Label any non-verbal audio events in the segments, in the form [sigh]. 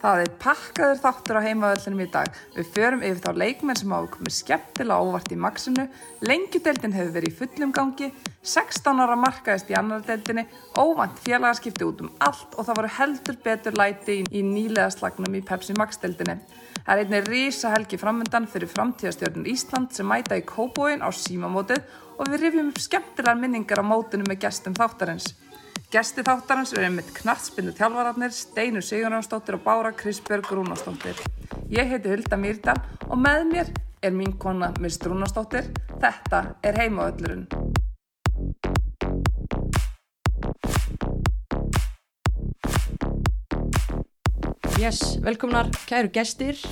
Það er pakkaður þáttur á heimavöllinum í dag. Við förum yfir þá leikmenn sem hafa komið skemmtilega óvart í maksinu, lengjudeldin hefur verið í fullum gangi, 16 ára markaðist í annar deldinni, óvant félagaskipti út um allt og það voru heldur betur læti í nýlega slagnum í Pepsi Max deldinni. Það er einnig rísa helgi framöndan fyrir framtíðastjörnur Ísland sem mæta í kóbóin á símamótið og við rifjum upp skemmtilegar minningar á mótinu með gestum þáttarins. Gesti þáttarins eru einmitt knartspindu þjálfararnir Steinu Sigurnánsdóttir og Bára Krisbjörg Rúnastóttir. Ég heiti Hulda Mýrdal og með mér er mín kona Mist Rúnastóttir. Þetta er heimaöllurinn. Yes, velkomnar kæru gestir.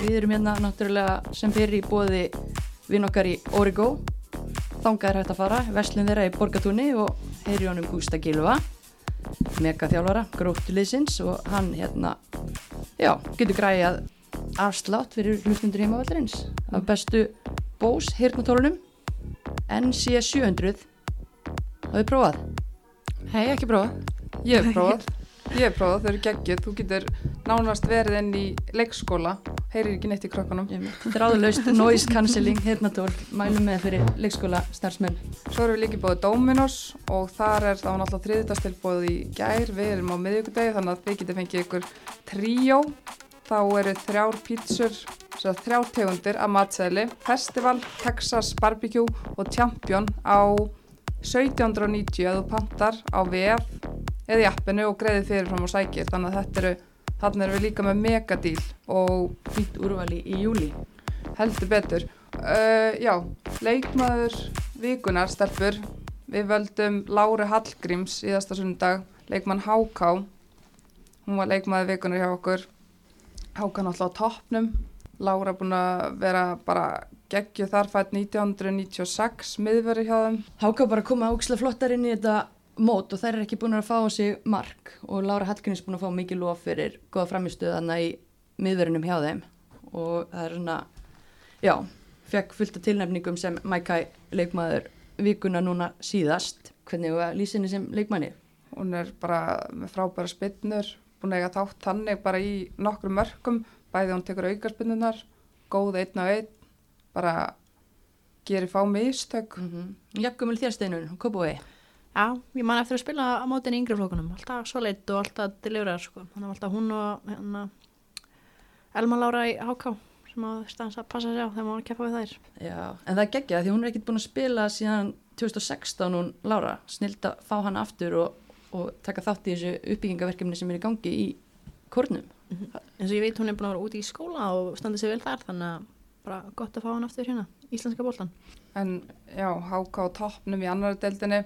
Við erum hérna náttúrulega sem fyrir í bóði vinn okkar í Origo. Þangað er hægt að fara, vestlun þeirra í Borgatúni og heyri honum Gústa Gilva, megaþjálfara, gróttuleysins og hann hérna, já, getur græjað afslátt fyrir hlustundur heima vallarins af bestu Bose hirtnatólunum NC700. Hafið prófað? Hei, ekki prófað. Ég hef prófað. Ég hef prófað, þau eru geggið. Þú getur nánast verið inn í leikskóla, heyrir ekki neitt í krökkunum. Þráðulegst noise cancelling hirtnatól, mælum með fyrir leikskóla starfsmenn. Svo erum við líka búið Dominos og þar er það náttúrulega þriðutastilbúið í gær. Við erum á miðvíkudegi þannig að við getum fengið ykkur tríó. Þá eru þrjár pítsur, þrjár tegundir af matsæli, Festival, Texas Barbecue og Champion á 1790 að þú pantar á VF eða í appinu og greiði fyrirfram og sækir. Þannig að þetta eru, þannig erum við líka með megadíl og fýtt úrvali í júli. Heldur betur. Uh, já, leikmaður vikunar, stelpur. Við völdum Lári Hallgríms í þesta sundag, leikmann Háká. Hún var leikmaður vikunar hjá okkur. Háká náttúrulega á toppnum. Lára búin að vera bara geggju þar fætt 1996 miðveri hjá þeim. Háká bara koma ákslega flottar inn í þetta mót og þær er ekki búin að fá sig mark og Lára Hallgríms búin að fá mikið lof fyrir goða framistuðana í miðverunum hjá þeim og það er svona, já, fekk fullt af tilnefningum sem Mækæ leikmaður vikuna núna síðast. Hvernig var lýsinni sem leikmanni? Hún er bara með frábæra spinnur, búin að eiga þátt þannig bara í nokkru mörgum, bæði hún tekur aukarspinnunar, góð einn á einn, bara gerir fá mistök. Mm -hmm. Jafnkumil þér steinun, Kópúi? Já, ég man eftir að spila á mótin í yngri flokkunum, alltaf svo leitt og alltaf delivera, sko. Þannig að alltaf hún og hérna, Elma Lára í HK sem að stansa að passa sig á þegar maður keppa við þær. Já, en það er geggjað því hún er ekkert búin að spila síðan 2016 hún Lára, snilt að fá hann aftur og, og taka þátt í þessu uppbyggingaverkefni sem er í gangi í kornum. Mm -hmm. En svo ég veit hún er búin að vera úti í skóla og standa sig vel þar þannig að bara gott að fá hann aftur hérna, íslenska bóltan. En já, HK á toppnum í annar deildinni,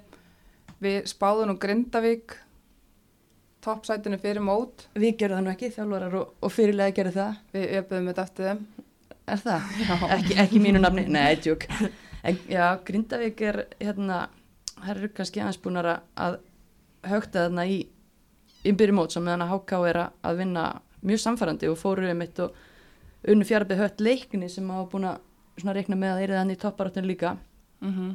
við spáðum nú Grindavík toppsætinu fyrir mót. Við gerðum það nú ekki, þjálfarar og, og fyrirlega gerðum það. Við öfum þetta eftir þeim. Er það? Ekki, ekki mínu nafni? Nei, tjók. [laughs] Já, Grindavík er hérna, það eru kannski aðeins búin að högta þarna í innbyrjum mót sem meðan að HK er að vinna mjög samfærandi og fóruðum eitt og unnu fjarbið hött leikni sem hafa búin að reikna með að þeirra þannig í topparáttinu líka. Mm -hmm.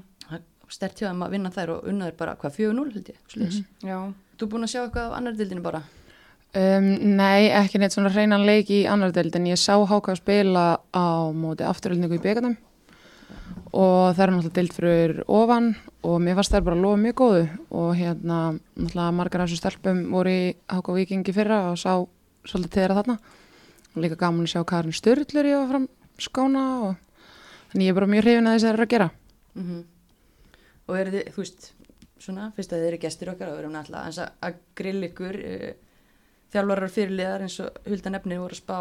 Stert hjá þeim að vinna þær og unnaður bara hvað 4-0 held ég. Mm -hmm. Já. Þú búin að sjá eitthvað á annar dildinu bara? Um, nei, ekki neitt svona reynan leik í annar dildin. Ég sá Háka spila á móti afturöldningu í byggarnum og það er náttúrulega dild fyrir ofan og mér fannst það bara lofa mjög góðu og hérna náttúrulega margar af þessu stelpum voru í Háka Vikingi fyrra og sá svolítið þeirra þarna og líka gaman að sjá Karin Sturlur í áfram skóna og þannig ég er bara mjög hrifin að þess að það eru að gera. Mm -hmm. Og er þið, þú veist, svona, fyrst að þið eru gestir okkar og verðum náttúrulega að grill ykkur uh, þjálfarar fyrirliðar eins og huldanefnir voru að spá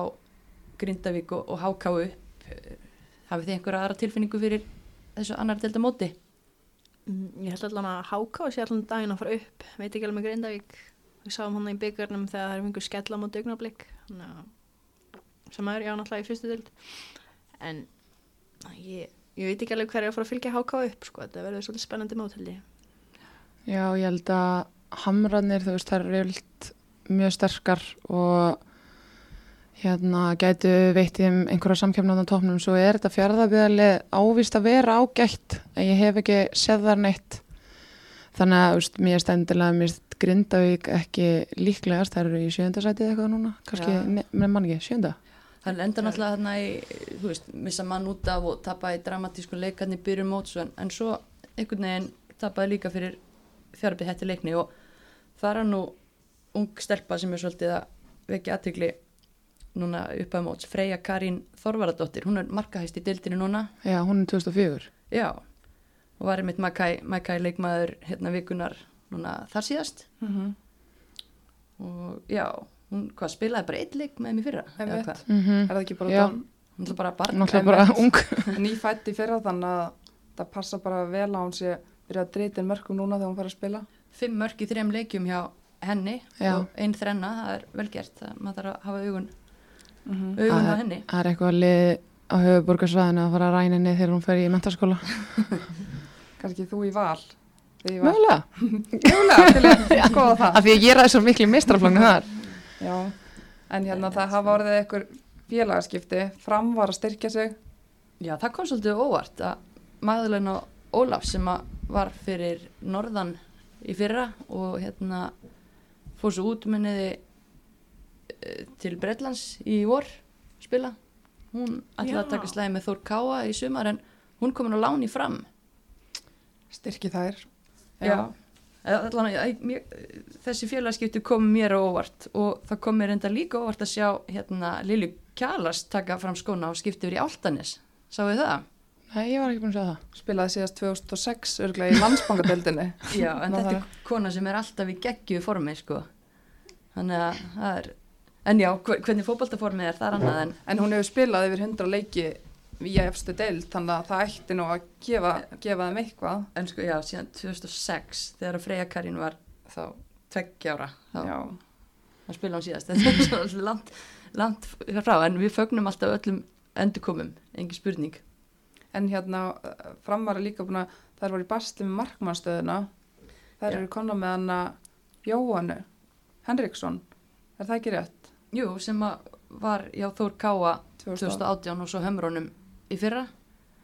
Grindavík og, og háká upp. Uh, hafið þið einhverja aðra tilfinningu fyrir þessu annar delta móti? Mm, ég held allan að háká sé allan daginn að fara upp. Veit ekki alveg með Grindavík. Við sáum hann í byggarnum þegar það er einhver skella á móti augnablik. Sem er já náttúrulega í fyrstu delt en ég, ég veit ekki alveg hverja að fara að fylgja háká upp sko, þetta verður svolítið spennandi ég. Já, ég held að hamranir, þú veist, það er mjög sterkar og hérna gætu veitt í einhverja samkjöfnum á tóknum, svo er þetta fjárðabíðarlega ávist að vera ágætt en ég hef ekki séð þar neitt. Þannig að úst, mér stendilega mér Grindavík ekki líklegast. Þær eru í sjöndasætið eitthvað núna kannski, ne, með mann ekki, sjönda Það enda náttúrulega þarna í, þú veist, missa mann út af og tapa í dramatísku leikarni byrjum móts en, en svo einhvern veginn tapaði líka fyrir fjarbið hætti leikni og það er nú ung stelpa sem er svolítið að vekja aðtegli núna upp að móts, Freyja Karín Þorvaradóttir, hún er markahæst í deildinu núna, já, hún er 2004 já, og var einmitt Makai leikmaður hérna vikunar núna þar síðast. Mhm. og já, hún hvað spilaði bara eitt leik með mér fyrra, mm Er það ekki bara Já. þann hún er bara barn, náttúrulega bara ung. [laughs] Nýfætt í fyrra þannig að það passa bara vel að hún sé byrja að drita inn mörgum núna þegar hún fara að spila. fimm mörg í þrejum leikjum hjá henni Já. og einn þrenna, það er vel gert það, maður þarf að hafa augun Mm augun á henni. það er eitthvað lið á höfuborgarsvæðinu að fara að ræna henni þegar hún fer í mentaskóla [laughs] Kannski þú í val. Mögulega, [laughs] mjögulega til að skoða það. af því að ég ræði svo miklu mistraflagnu þar Já, en hérna það hafa orðið einhver félagaskipti, fram var að styrkja sig. Já, það kom svolítið óvart að Magdalena Ólaf sem var fyrir norðan í fyrra og hérna fór svo út minniði til Bretlands í vor spila hún ætlaði að Já. taka slæði með Þór Káa í sumar en hún komin á láni fram Styrki þær. Já. Mér, þessi félagskipti kom mér á óvart og það kom mér enda líka óvart að sjá hérna Lilju Kjalas taka fram skóna og skipti yfir í Áltanis sáu þið það? nei, ég var ekki búin að segja það Spilaði síðast 2006 örglega í landsbankadeildinni. [laughs] Já, en þetta er kona sem er alltaf í geggju formi sko þannig að það er en já, hver- hvernig fótboltaformið er það annað en En hún hefur spilað yfir 100 leiki í efstu deild, þannig að það ætti nú að gefa, gefa þeim eitthvað. en sko já, síðan 2006 þegar að Freyja Karín var þá tveggjára, þá, spila hún síðast þetta er [laughs] svona langt, langt frá en við fögnum alltaf öllum endurkomum engin spurning En hérna, framvar er líka búin að þær voru í basli með markmannstöðuna. Þær Já. eru konar með hana Jóhannu Henriksson. Er það ekki rétt? Jú, sem að var já Þór Káa 2000. 2018 og svo hömrónum í fyrra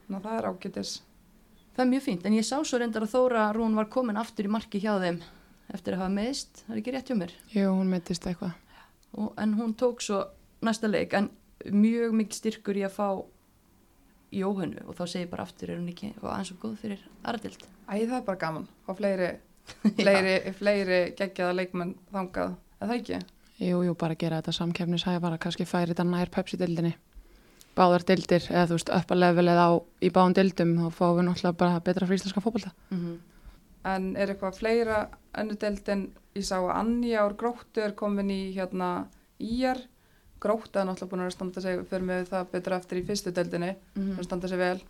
Ná, það er ágætis. það er mjög fínt, en ég sá svo reyndar að Þóra Rún var komin aftur í marki hjá þeim eftir að hafa meðist, það er ekki rétt hjá mér jú, hún meitist eitthvað og, en hún tók svo næsta leik en mjög mikil styrkur í að fá Jóhannu og þá segi ég bara aftur er hún ekki og aðeins og góð fyrir Ardild Æ, það er bara gaman. Fá fleiri, [laughs] fleiri, fleiri geggjaða leikmenn þangað. Er það ekki? jú, jú, bara gera þetta samkefnishæfara kannski færi þetta nær Pepsi-dildinni báðar dildir, eða þú veist, upp að level eða á í báðum dildum, þá fáum við náttúrulega bara betra fríslenska fótbolta mm -hmm. En er eitthvað fleira önnur deild en ég sá að Anja úr Gróttu er komin í hérna Íjar. Gróttu er náttúrulega búin að standa sig, fyrir með það betra eftir í fyrstu deildinni, mm. standa sig vel.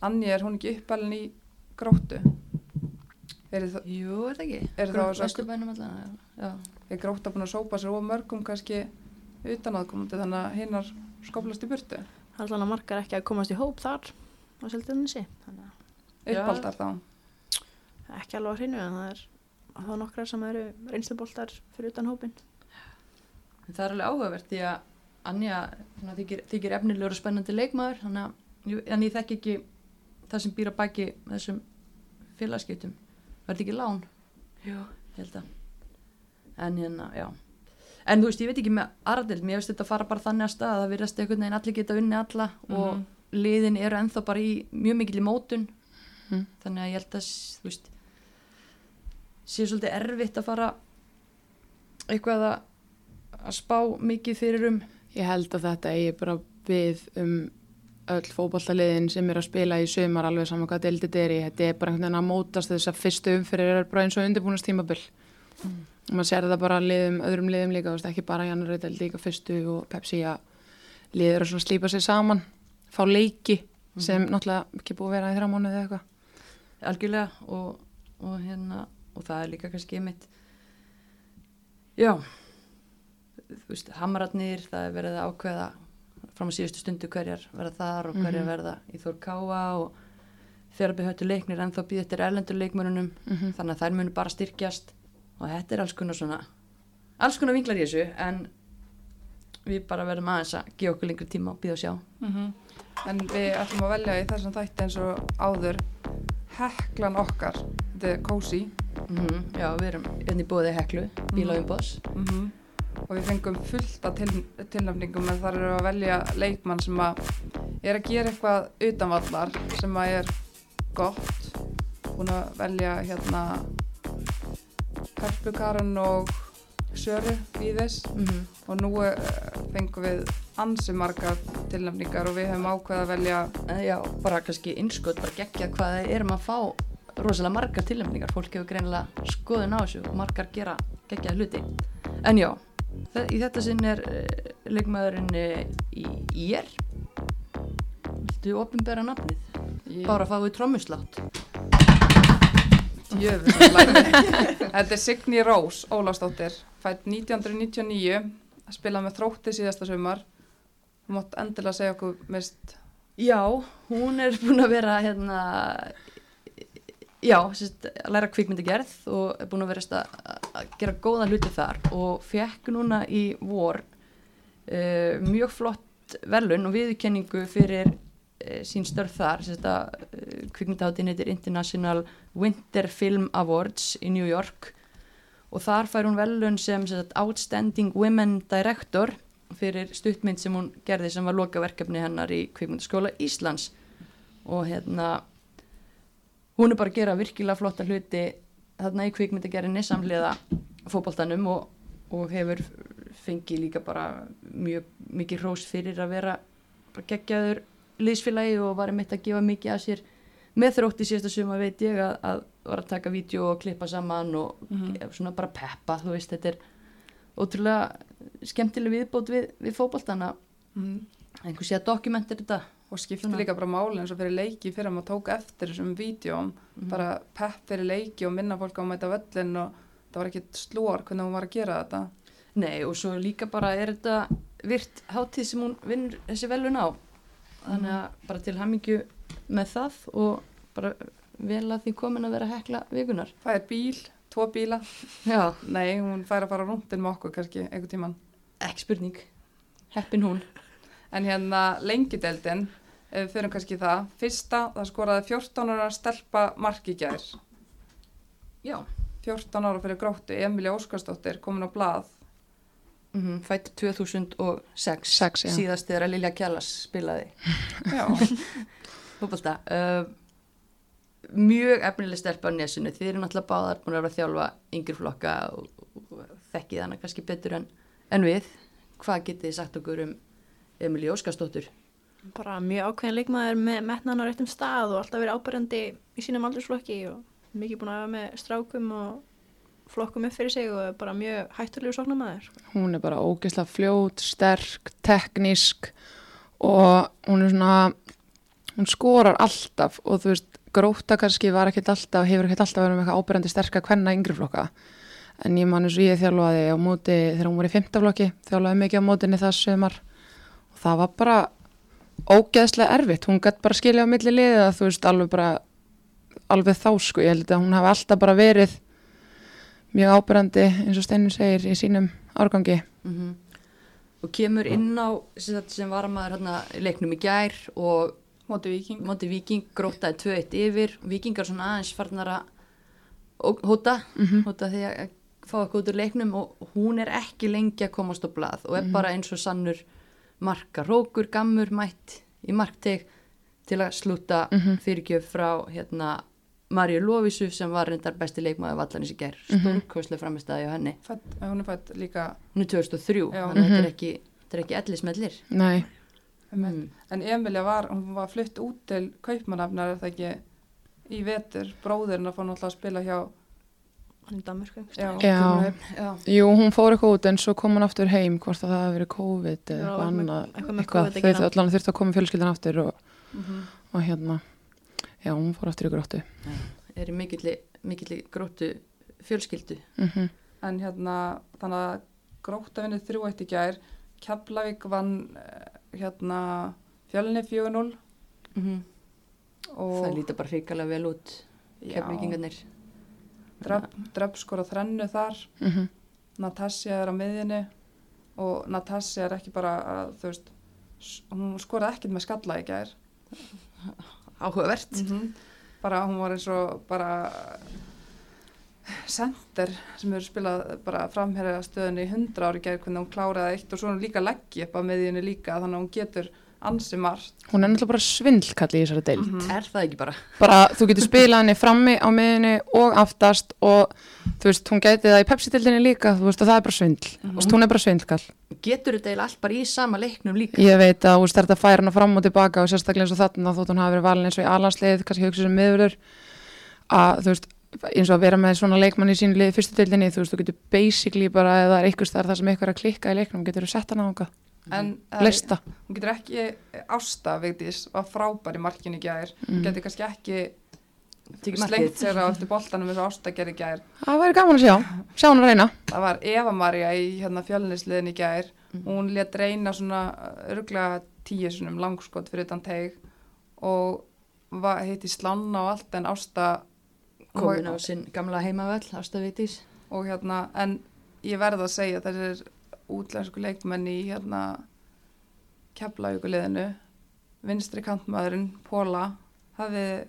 Anja, er hún ekki uppalinn í Gróttu? Er, það, Jú, er það ekki? Er það allan, já. er Grótta búin að sópa sér of mörgum kannski utanaðkomandi þannig að hinnar skoplast í burtu? Allan að margar ekki að komast í hóp þar á Já. Uppaldar þá. ekki alveg á hreinu en það er þá nokkrar sem eru reynsluboltar fyrir utan hópin. En það er alveg áhugavert því að Anja svona, þykir, þykir efnilegur og spennandi leikmaður þannig að en ég þekki ekki það sem býr að baki þessum félagskiptum þetta ekki lán? Jú, ég held að en hérna, já en þú veist, ég veit ekki með Ardild mér veist þetta fara bara þannig að stað að það virðast einhvern veginn allir geta unni alla og Mhm. liðin eru ennþá bara í mjög mikil í mótun Mhm. þannig að ég held að þú veist sé svolítið erfitt að fara eitthvað að, að spá mikið fyrir um Ég held að þetta eigi bara við um öll fótballtaliðin sem er að spila í sömar alveg saman hvað deildið er í. Þetta er bara einhvern veginn að mótast þess að fyrstu umfyrir er bara eins og undirbúinast tímabil. Mm. Maður sér það bara liðum, öðrum liðum líka, veist, ekki bara Janur Reyndal líka fyrstu og Pepsi að liður að slípa sér saman, fá leiki sem náttúrulega ekki búið að vera í þrjá mánuði eða eitthvað. algjörlega og, og hérna og það er líka kannski einmitt já þú veist, hamratnir það er verið að ákveða fram á síðustu stundu hverjar verða þar og hverjar Mhm. verða í Þór Káa og þegar byggðhættu leiknir en þá býð eftir erlendur leikmörunum Mm þannig að þær munu bara styrkjast og þetta er alls konar svona alls konar vinglar í þessu en við bara verðum aðeins að gefa okkur lengri tíma og býða og sjá. Mhm. En við ætlum að velja í þessum þætti eins og áður. Heklan okkar, þetta er kósi Mhm, Já, við erum hérna í bóði heklu, bílaumboss. mm og við fengum fullt af til, tilnafningum en þar eru að velja leikmann sem að er að gera eitthvað utanvallar sem að er gott. Búin að velja hérna Karpu Karan og Söru Víðis Mm og nú uh, fengum við ansi margar tilnafningar og við höfum ákveð að velja Já, bara kannski innskot, bara geggja hvað við erum að fá rosalega margar tilnefningar. Fólk hefur greinilega skoðun á þessu og margar gera geggjaði hluti. En já, í þetta sinn er uh, leikmaðurinn í IR. Viltu opinbera nafnið? Bara fáið trommuslátt. Þetta er Signý Rós Ólafsdóttir, fætt 1999, að spila með þrótti síðasta sumar. Þú mátt endilega segja okkur mist. Já, hún er búin að vera hérna, já, sérst, læra kvikmyndagerð og er búin að vera að gera góða hluti þar og fekk núna í vor uh, mjög flott velun og viðurkenningu fyrir sín störf þar, uh, kvikmyndaháttin heitir International Winter Film Awards í New York. Og þar fær hún velun sem sérst, Outstanding Women Director fyrir stuttmynd sem hún gerði sem var lokaverkefni hennar í kvikmyndaskóla Íslands. Og hérna hún er bara að gera virkilega flotta hluti þarna í kvikmyndagerðinni samhliða fótboltanum og, og hefur fengið líka bara mjög mikið hrós fyrir að vera geggjaður liðsfélagi og var einmitt að gefa mikið af sér með þrótti síðasta suma veit ég að, að var að taka vídeo og klippa saman og Mhm. svona bara peppa þú veist þetta er ótrúlega skemmtileg viðbót við, við fótboltana Mm. einhver sé að dokumentir þetta Og skipti Svona. líka bara máli eins og fyrir leiki fyrir að maður tók eftir þessum vídjóm, Mhm. bara pepp fyrir leiki og minna fólk á að mæta völlin og það var ekkit slór hvernig hún var að gera þetta. Nei og svo líka bara er þetta virt hátíð sem hún vinnur þessi velun á þannig að bara til hamingju með það og bara vel að því komin að vera hekla vikunar Það er bíl, tvo bíla. Já, Nei, hún fær að fara rúndin með okkur kannski einhvern tíman. ekki spurning heppin hún En hérna lengideldin, ef við fyrir kannski það, fyrsta, það skoraði 14 ára stelpa mark í gær. Já 14 ára fyrir gróttu, Emilia Óskarsdóttir komin á blað. Mm Fætt 2006 Sex, síðast þegar Lilja Kjallas spilaði. [laughs] Fótbolta. Uh, mjög efnileg stelpa á nesunu þið eru náttúrulega báðar búin að vera að þjálfa yngri flokka og, og þekkið hana kannski betur en, en við. Hvað getið þið sagt okkur um Emilí Óskarsdóttur? Bara mjög ákveðin leikmaður með metnan á réttum stað og alltaf verið ábærandi í sínum aldursflokki og mikið búin að hafa með strákum og flokkum upp fyrir sig og er bara mjög hættulegu sóknarmæður. Hún er bara ógeðslega fljót, sterk, teknísk og hún er svona, hún skorar alltaf og þú veist, gróta kannski var ekkert alltaf, hefur ekkert alltaf verið með eitthvað ábyrjandi sterka kvenna yngri flokka. En ég man eins og ég þjálfaði á móti þegar hún var í fymtaflokki, þjálfaði mikið á mótinni það sömar og það var bara ógeðslega erfitt. Hún gætt bara skilja á milli liða, þú veist, alveg bara, alveg þá sko, ég held að hún hafi alltaf bara verið mjög ábyrjandi eins og Steinu segir í sínum árgangi. mm og kemur inn á sem, sagt, sem var maður hérna, í leiknum í gær og móti viking. móti viking grótaði 2-1 yfir. Vikingar svona aðeins farnar að hóta, hóta því að fá eitthvað út úr leiknum og hún er ekki lengi að komast á blað og er bara eins og sannur marka rókur, gammur, mætt í markteg til að slúta fyrirgjöf frá hérna Marju Lóvísu sem var reyndar besti leikmaður vallanis í gær, stórkoslega framistæði á henni Fætt, hún er fætt líka, hún er 2003, Já. þannig að þetta er ekki þetta er ekki ellismellir Nei, mm. en Emilia var, hún var flutt út til kaupmannafnar, er það ekki í vetur, bróðurinn að fá náttúrulega að spila hjá, Hann er Danmörku. já, Já. Kaupmannahöfn. Já, jú, hún fór eitthvað út en svo kom hún aftur heim hvort að það hafi verið COVID eða eitthvað annað. eitthvað með Eitthvað, COVID að þau gera. allan þurfti að koma fjölskyldan aftur og, Mhm. og hérna, já, hún fór aftur í gróttu. er í mikilli, mikilli grótu fjölskyldu. Mm en hérna, þannig að gróta vinnið þrjú eitt í gær, Keflavík vann eh, hérna fjölni 4-0 mm og það lítur bara hrikalega vel út Já. kefningingarnir Dröpp, dröpp skora þrennu þar. -hmm. Natasja er á miðjunni. Og Natasja er ekki bara að, þú veist, hún skoraði ekkert með skalla í gær [laughs] áhugavert -hmm. bara hún var eins og bara sender sem eru spilað bara framherja stöðunni í 100 ári gær hvernig hún kláraði eitt og svona líka leggji upp á miðjunni líka þannig að hún getur ansi margt Hún er náttúrulega bara svindlkalli í þessari deild. Mhm. Er það ekki bara? Bara þú getur spilað henni frammi á miðinni og aftast og þú veist, hún gæti það í Pepsi-dildinni líka, þú veist, og það er bara svindl. Þú veist, hún er bara svindlkall. Getur þetta eiginlega allt bara í sama leiknum líka? Ég veit að þú veist, þetta færa hana fram og tilbaka og sérstaklega eins og þarna þótt hún hafi verið valin eins og í alansleið, kannski hugsa sem miðurður að þú veist, eins og að vera með svona leikmann í sínu liði í fyrstu dildinni, þú veist, þú getur basically bara, það er einhvers þar það sem eitthvað er að klikka í leiknum, getur þú sett hana á eitthvað, en það er- lista. hún getur ekki ásta Vigdís var frábær í markinu í gær Mm. getur kannski ekki Tekið slengt sér á eftir boltanum eins og ásta gerði í gær Það væri gaman að sjá, sjá hann að reyna. það var Eva Maria í hérna fjölnisliðin í gær Mhm. hún let reyna svona örglega tíu svonum langskot fyrir utan teig og var, heiti Slanna og allt en ásta Komin á sinn gamla heimavöll, Ásta Vigdís. og hérna en ég verð að segja þessir útlensku leikmenn í hérna keflaugulíðinu vinstri kantmaðurinn Póla hafið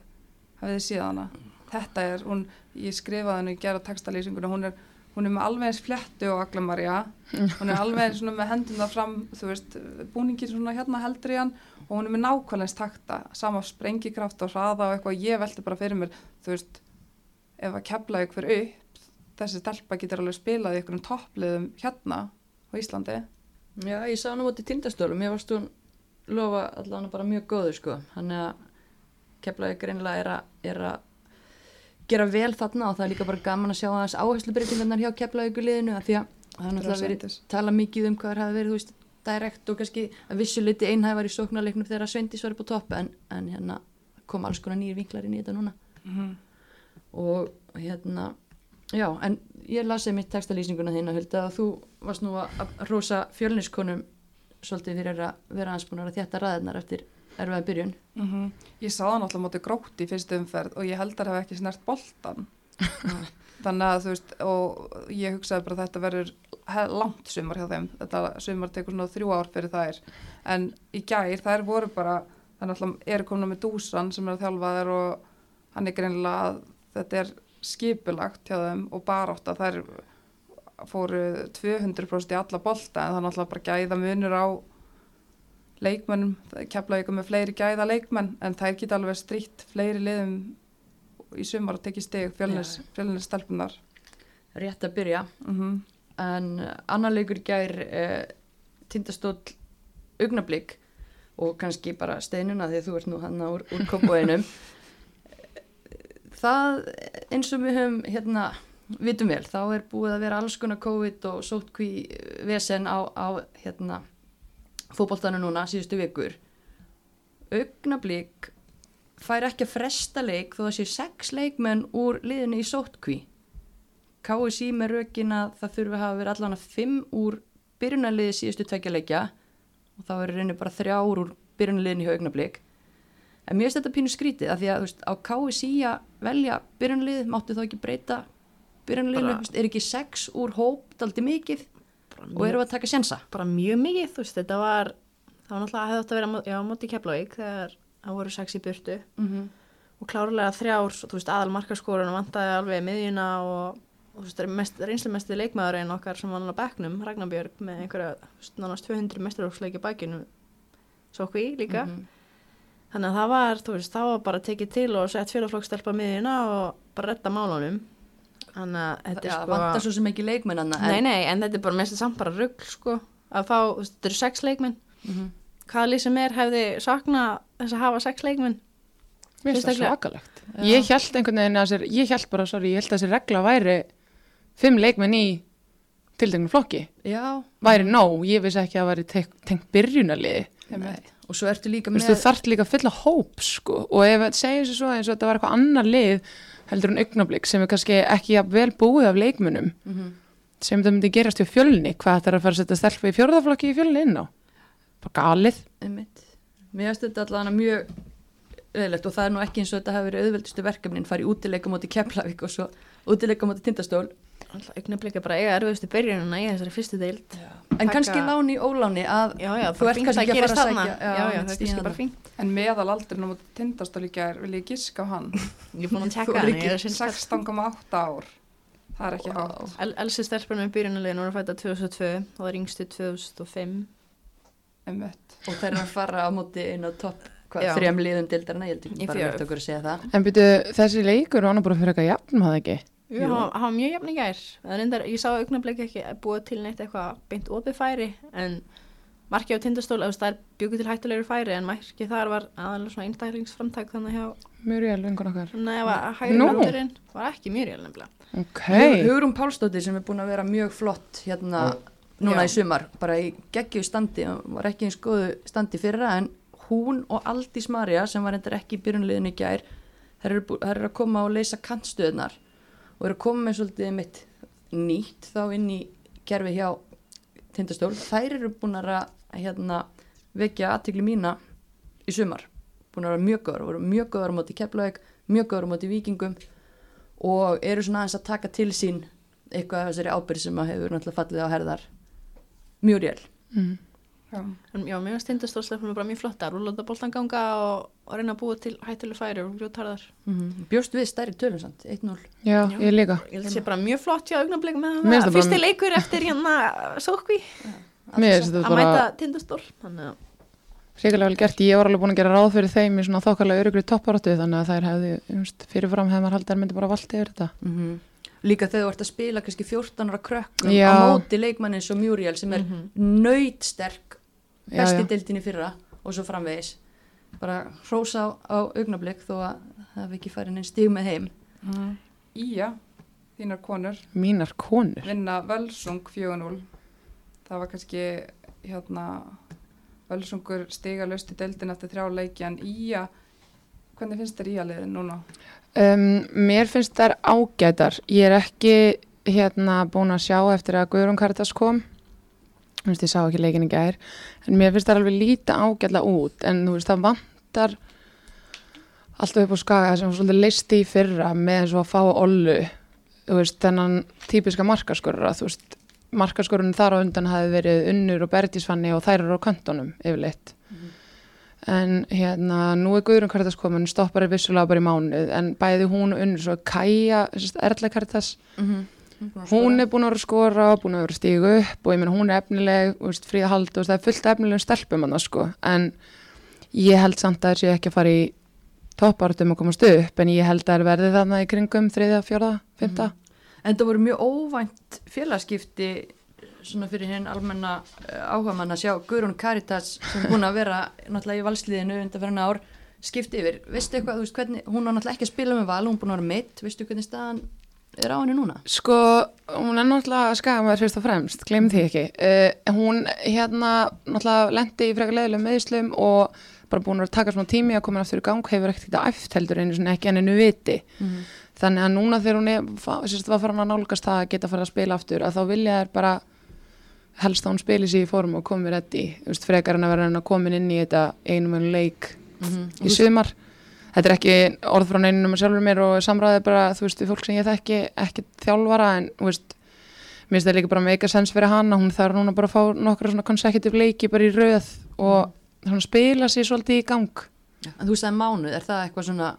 þið séð hana. Þetta er, hún, ég skrifaði henni gera textalýsinguna, hún er hún er með alveg eins fléttu og Agla Maria hún er alveg eins með henduna fram þú veist, búningir svona hérna heldur í hann og hún er með nákvæmlega eins takta sama sprengikraft og hraða og eitthvað. Ég velti bara fyrir mér, þú veist ef að kepla ykkur upp þessi stelpa getur alveg spilað í ykkurum toppliðum hérna á Íslandi. Já, ég sá hann á móti tindastólum, ég varst hún lofa allavega bara mjög góður sko, hann er að keflaði greinlega er að, er að gera vel þarna og það er líka bara gaman að sjá aðeins áherslubreytingarnar hjá að því að það er náttúrulega verið tala mikið um hvað það hafi verið, þú veist, direkt og kannski að vissu liti einhæfar í sóknarleiknum þegar Sveindís var upp á topp en, en hérna kom alls konar nýjir vinklar inn í þetta núna. Og hérna já, en ég lasi mitt textalýsinguna þín að hölda að þú varst nú að rosa fjölniskonum svolítið fyrir að vera ansbúnar að þétta ræðnar eftir erfiða byrjun. Mm ég sá það náttúrulega móti grótt í fyrstu umferð og ég held að það hef ekki snert boltan [laughs] þannig að þú veist og ég hugsaði bara að þetta verður langt sumar hjá þeim. Þetta sumar tekur svona þrjú ár fyrir þær. En í gær þær voru bara þannig að eru komin með dúsan sem er að þjálfa þær og hann er greinilega að þetta er skipulagt hjá þeim og bara átt að þær fóru 200% í alla bolta en það er náttúrulega bara gæða munur á leikmennum, kepla ykkur með fleiri gæða leikmenn en þær geta alveg strítt fleiri liðum í sumar að tekja stig fjölnis, fjölnis stelpunar rétt að byrja. Mm en uh, annar leikur gær uh, tindastóll augnablík og kannski bara steinuna því þú ert nú hann úr, úr komboðinum [laughs] það eins og við höfum hérna vitum vel, þá er búið að vera alls konar COVID og sótkví vesen á, á hérna fótboltanu núna síðustu vikur. Augnablík fær ekki að fresta leik þó að sé sex leikmenn úr liðinu í sótkví KSI með rökin að það þurfi að hafa verið allan að fimm úr byrjunarliði síðustu tvekja leikja og þá er reynir bara þrjár úr byrjunarliðinu hjá augnablík en mér finnst þetta pínu skrítið að því að veist, á KSI að velja byrjunarlið máttu þá ekki breyta veist, er ekki sex úr hóp daldi mikið bara og eru að taka sjensa bara mjög mikið, þú veist, þetta var það var náttúrulega hefði átt að á mó- já, á móti Keflavík þegar það voru sex í burtu mm -hmm. og klárlega þrjár, þú veist, aðal markaskorun vantaði alveg miðjuna og, og þú veist, mest, reynslemesti leikmaðurinn okkar sem var á bekknum, Ragnarbjörg með einhverja, þú veist, nánast 200 mestarúrsleiki bækinu, svo hví líka Mhm. Þannig að það var, þú veist, það var bara tekið til og sett félagflokkstelpa miðjuna og bara retta málunum. Þannig að þetta er sko vantar svo sem ekki leikmennanna nei, nei, en þetta er bara mest samt bara rugl, sko. Að fá, þetta eru sex leikmenn. Mm hvaða lið sem er hefði sakna þess að hafa sex leikmenn? Mér finnst það svakalegt. Ég held einhvern veginn að þessi, ég held bara, sorry, ég held að þessi regla væri fimm leikmenn í tildegnum flokki. Já, Væri nóg, ég vissi ekki að það væri tengt byrjunarliði. Og svo ertu líka með þú þarft líka að fylla hóp, sko. Og ef þetta segir sér svo eins og þetta var eitthvað annar lið heldur en augnablík sem er kannski ekki vel búið af leikmunum Mhm. sem þetta myndi gerast hjá fjölni. Hvað þetta er að fara að setja stelpa í fjórðaflokki í fjölni inn á? Bara galið. Mér finnst þetta allavega mjög leðilegt og það er nú ekki eins og þetta hafi verið auðveldustu verkefnin fari útileika móti Keflavík og svo útileika móti Tindastól alltaf augnablika bara eiga erfiðustu byrjununa í þessari fyrstu deild. En Taka- kannski láni óláni að já, já, Þú ert kannski að ekki að fara að já, já, já, einmitt, það er fínt. En meðal aldrei á tindastóli gær vil ég giska á hann. [laughs] Ég er búin að Þú tekka er hann ekki ég er að sinna 16,8 ár. Það er ekki hátt. El Elsi stelpunum í byrjunulegin voru fætta 2002 og það er yngstu 2005 Einmitt. og þeir eru að fara á móti inn á topp hvað, Já. þrjum liðum dildarna, ég held ekki bara fjögur. verðt okkur að segja það. En byrju, þessi leikur var hann bara fyrir eitthvað jafn, maður ekki? Jú, hann var mjög jafn í gær Það reyndar, ég sá augnablik ekki búa til neitt eitthvað beint opið færi en markið á tindastól, það er bjögu til hættulegur færi en markið þar var aðalega svona einstaklingsframtak þannig að hjá, Muriel, einhvern okkar. þannig að ef að hægri Nú. vandurinn var ekki rél nefnilega Ok. Hug- Hugrún Pálsdóttir sem er búin að vera mjög flott hérna núna Já. í sumar bara í geggju standi, var ekki eins góðu standi fyrra en hún og Aldís Marja sem var endur ekki í byrjunliðinu í gær þær eru, þær eru að koma og leysa kantstöðnar og eru koma með svolítið mitt nýtt þá inn í kerfi hjá tindastól, þær eru búin að hérna, vekja aðtikli mína í sumar, búin að vera mjög góður voru mjög góður á móti keflaug mjög góður á móti vikingum og eru svona aðeins að taka til sín eitthvað af þessari ábyrð sem að hefur náttúrulega fallið á herðar mjög rél Mm. Já. en já, mér finnst tindastól stelpunum bara mjög flotta rúlanda boltan ganga og, og reyna að búa til hættuleg færi og grjótarðar bjóst við stærri tölum samt, 1-0 Já, Já. ég líka. ég held að sé bara mjög flott hjá augnablik með það það bara- fyrsti leikur eftir hérna sókví að bara mæta tindastól þannig að hrikalega vel gert. Ég var alveg búin að gera ráð fyrir þeim í svona þokkarlega örugri topparáttu þannig að þær hefði, know, fyrirfram hefði maður haldið að þær myndi bara valdi yfir þetta. Líka þegar þú ert að spila kannski 14 ára krökkum Já. á móti leikmannin svo Muriel sem er mm nöytsterk Já, besti deildin í fyrra og svo framvegis bara hrósa á, á augnablik þó að það hef ekki farið neinn stíg með heim Ía, þínar konur, Mínar konur. vinna Völsung 4-0. Það var kannski hérna Völsungur stiga löst í deildin eftir þrjá leiki en Ía, hvernig finnst þér Ía liðin núna? Um, mér finnst þær ágætar. Ég er ekki hérna búin að sjá eftir að Guðrún Karitas kom. Þú veist, ég sá ekki leikin í gær. En mér finnst þær alveg líta ágætla út. En þú veist, það vantar alltaf upp á skaga sem var svolítið listi í fyrra með svo að fá ollu. Þú veist, þennan típiska markaskorra. Þú veist, markaskorun þar á undan hafi verið unnur og berðisfanni og þær eru á kantonum yfirleitt. En hérna, nú er Guðrún Karitas komin, stoppar er vissulega bara í mánuð, en bæði hún og unnur svo Kaja, Erla Karitas, hún er búin að vera að skora, búin að vera stígu upp og ég meina hún er efnileg, fríða hald og það er fullt efnilegum stelpum hann sko, en ég held samt að ekki að fara í toppartum að komast upp, en ég held að það verði þarna í kringum þriða, fjórða, fymta. En það voru mjög óvænt félagskipti svona fyrir hinn almenna áhuga mann að sjá Guðrún Karitas sem búin að vera náttúrulega í valsliðinu undan fyrir ár skipti yfir. Veistu eitthvað, þú veist hvernig, hún var náttúrulega ekki að spila með val, hún búin að vera meitt, veistu hvernig staðan er á henni núna? Sko, hún er náttúrulega skagamæður fyrst og fremst, gleym því ekki. Uh, hún hérna náttúrulega lendi í frekar leiðilegum meðslum og bara búin að taka svona tími að koma aftur í gang, hefur ekkert þetta æft heldur einu svona ekki enninu viti. Þannig að núna þegar hún er, sérst, var farin að nálgast það að geta fara að spila aftur, að þá vilja þær bara helst að hún spili sér í form og komi reddi, þú veist, frekar en að vera hann að komin inn í þetta einum en leik í sumar. Þetta er ekki orð frá neinum með sjálfur mér og samræðið bara, þú veist, við fólk sem ég þekki, ekki þjálfara, en, þú veist, mér finnst það líka bara meika sens fyrir hana, hún þarf núna bara að fá nokkra svona consecutive leiki bara í röð og svona spila sér svolítið í gang. En þú sagði mánuð, er það eitthvað svona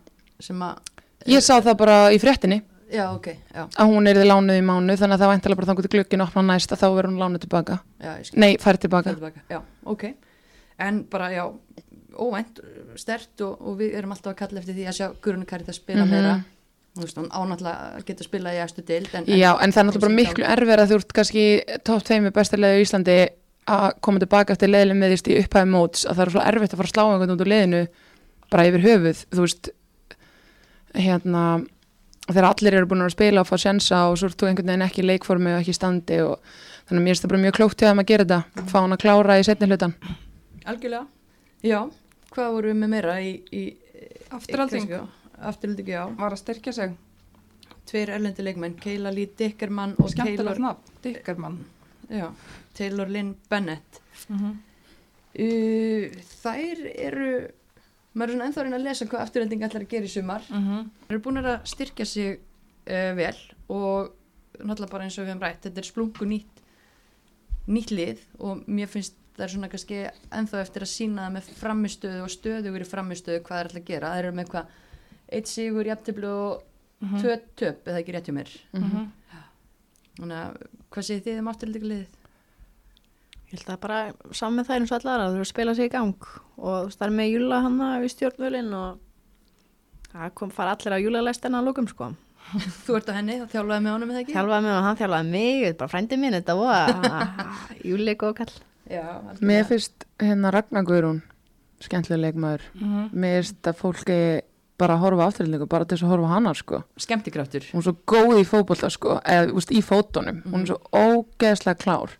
sem að... Ég sá það bara í fréttinni, Já, ok, já, að hún er þið lánuð í mánuð, þannig að það væntalega bara þangur til glöggin opna næst að þá verður hún lánuð tilbaka. já, ég skil. Nei, færð tilbaka. Tilbaka. Já, ok. En bara, já, óvænt, stert og, og við erum alltaf að kalla eftir því að sjá Guðrún Karitas spila Mhm. meira. Þú veist, hún ánáttúrulega að geta að spila í æstu deild. En, Já, en það er náttúrulega bara miklu erfið að þú ert kannski topp tveimi bestilega í Íslandi að koma tilbaka eftir leiðileg meðist í upphæði móts að það er svo erfitt að fara að slá einhvern út úr leiðinu bara yfir höfuð, þú veist hérna þegar allir eru búin að spila og fá sjensa og svo ert þú einhvern veginn ekki í leikformi og ekki í standi og þannig að mér finnst það bara mjög klókt þeim að gera þetta, fá hann að klára í setni hlutan Algjörlega, já. Hvað voru við með meira í... í Afturhalding Afturhalding, já. var að styrkja sig. Tveir erlendi leikmenn, Keila Lee Dickerman og nafn, Dickermann. já, Taylor Lynn Bennett. Mm Uh, þær eru, maður er svona ennþá að reyna að lesa hvað afturhending ætlar að gera í sumar. -hmm. Þeir eru búin að styrkja sig uh, vel og náttúrulega bara eins og við hefum rætt, þetta er splungu nýtt, nýtt lið og mér finnst það er svona kannski ennþá eftir að sína með framistöðu og stöðugur í framistöðu hvað það er alltaf að gera. Það eru með hvað eitt sigur, jafnteflu og tvö töp eða ekki rétt hjá mér. Mhm. þannig að hvað segir þið um afturlíka liðið? Ég held að bara saman með það eins og allar að þú eru að spila sig í gang og það er með júla hann við stjórnvölinn og það kom fara allir á júlalæstina að lókum sko. [laughs] Þú ert á henni, það þjálfaði með honum eða ekki? Þjálfaði mig og hann þjálfaði mig, þetta er bara frændi minn, þetta var [laughs] júli góð kall. Já, Mér finnst hérna Ragnar Guðrún skemmtilega leikmaður. Mhm. Mér finnst að fólki bara að horfa afturlendingu, bara til þess að horfa hana sko. skemmtikraftur. Hún er svo góð í fótbolta sko, eða úst, í fótunum. Hún er svo ógeðslega klár.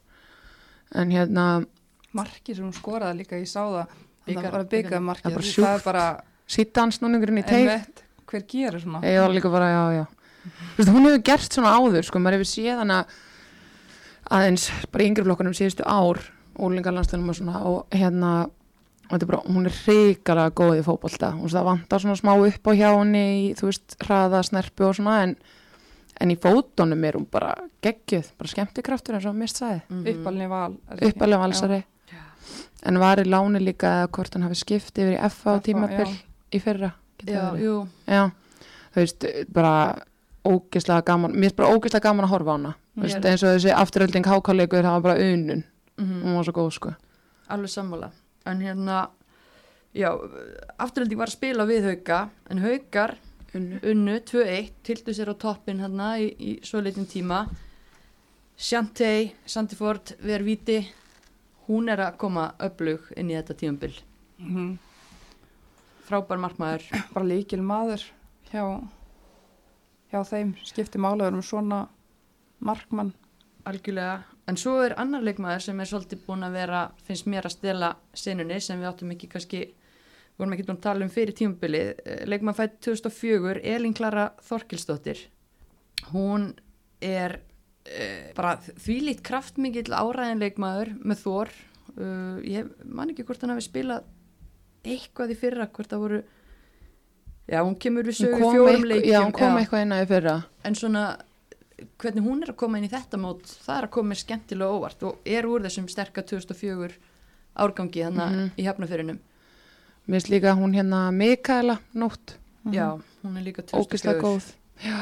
En hérna, Markið sem hún skoraði líka, ég sá það það var byggað Það markið bara það er bara, sítansnúningurinn í teik. hver gerir svona? Ég var líka bara, já, já. Þú veist, hún hefur gert svona áður, sko, maður hefur séð hana aðeins, bara í yngri flokkunum síðustu ár, ólingarlandstunum og svona, og hérna, er bara, hún er hrikalega góð í veist, það vantar svona smá upp á hjá henni þú veist, hraða, snerpu og svona, en, en í fótunum er hún bara geggjuð, bara skemmtikraftur eins og mist sæði, Mhm. uppalni val er ekki? uppalega valsari, en var í láni líka eða hvort hann hafi skipt yfir í FA á FH, tímabil já. í fyrra, getur Já, Já, þú veist, bara ógeðslega gaman, mér er bara ógeðslega gaman að horfa á hana. Veist, eins og þessi afturölding hákáleikur, það var bara unun. Mhm. hún var svo góð sko. Alveg sammála. En hérna, já, afturlíka var að spila við hauka, en haukar unnu. unnu 2-1, tildu sér á toppin hérna í, í svo leitin tíma. Shantay, Sandiford Vervíti hún er að koma öflug inn í þetta tímabil. Mhm. frábær markmaður. Bara líkil maður hjá, hjá þeim. Skipti málaður um svona markmann. Algjörlega, en svo er annar leikmaður sem er svolítið búin að vera finnst mér að stela senunni sem við áttum ekki kannski vorum ekki búin að tala um fyrir tímabilið. Leikmaður fætt 2004, Elin Klara Þorkilsdóttir hún er uh, bara þvílít kraftmikill áræðinleikmaður með Þór. Uh, ég man ekki hvort hann hafi spilað eitthvað í fyrra hvort það voru já, hún kemur við sögu fjórum leikjum já, hún kom já. eitthvað inn að í fyrra. En svona hvernig hún er að koma inn í þetta mót það er að koma mér skemmtilega óvart og er úr þessum sterka 2004 árgangi þannig Mhm. í hafnafyrinum mér finnst líka hún hérna Mikaela nótt, já, hún er líka ógeðslega 2004 góð. Já.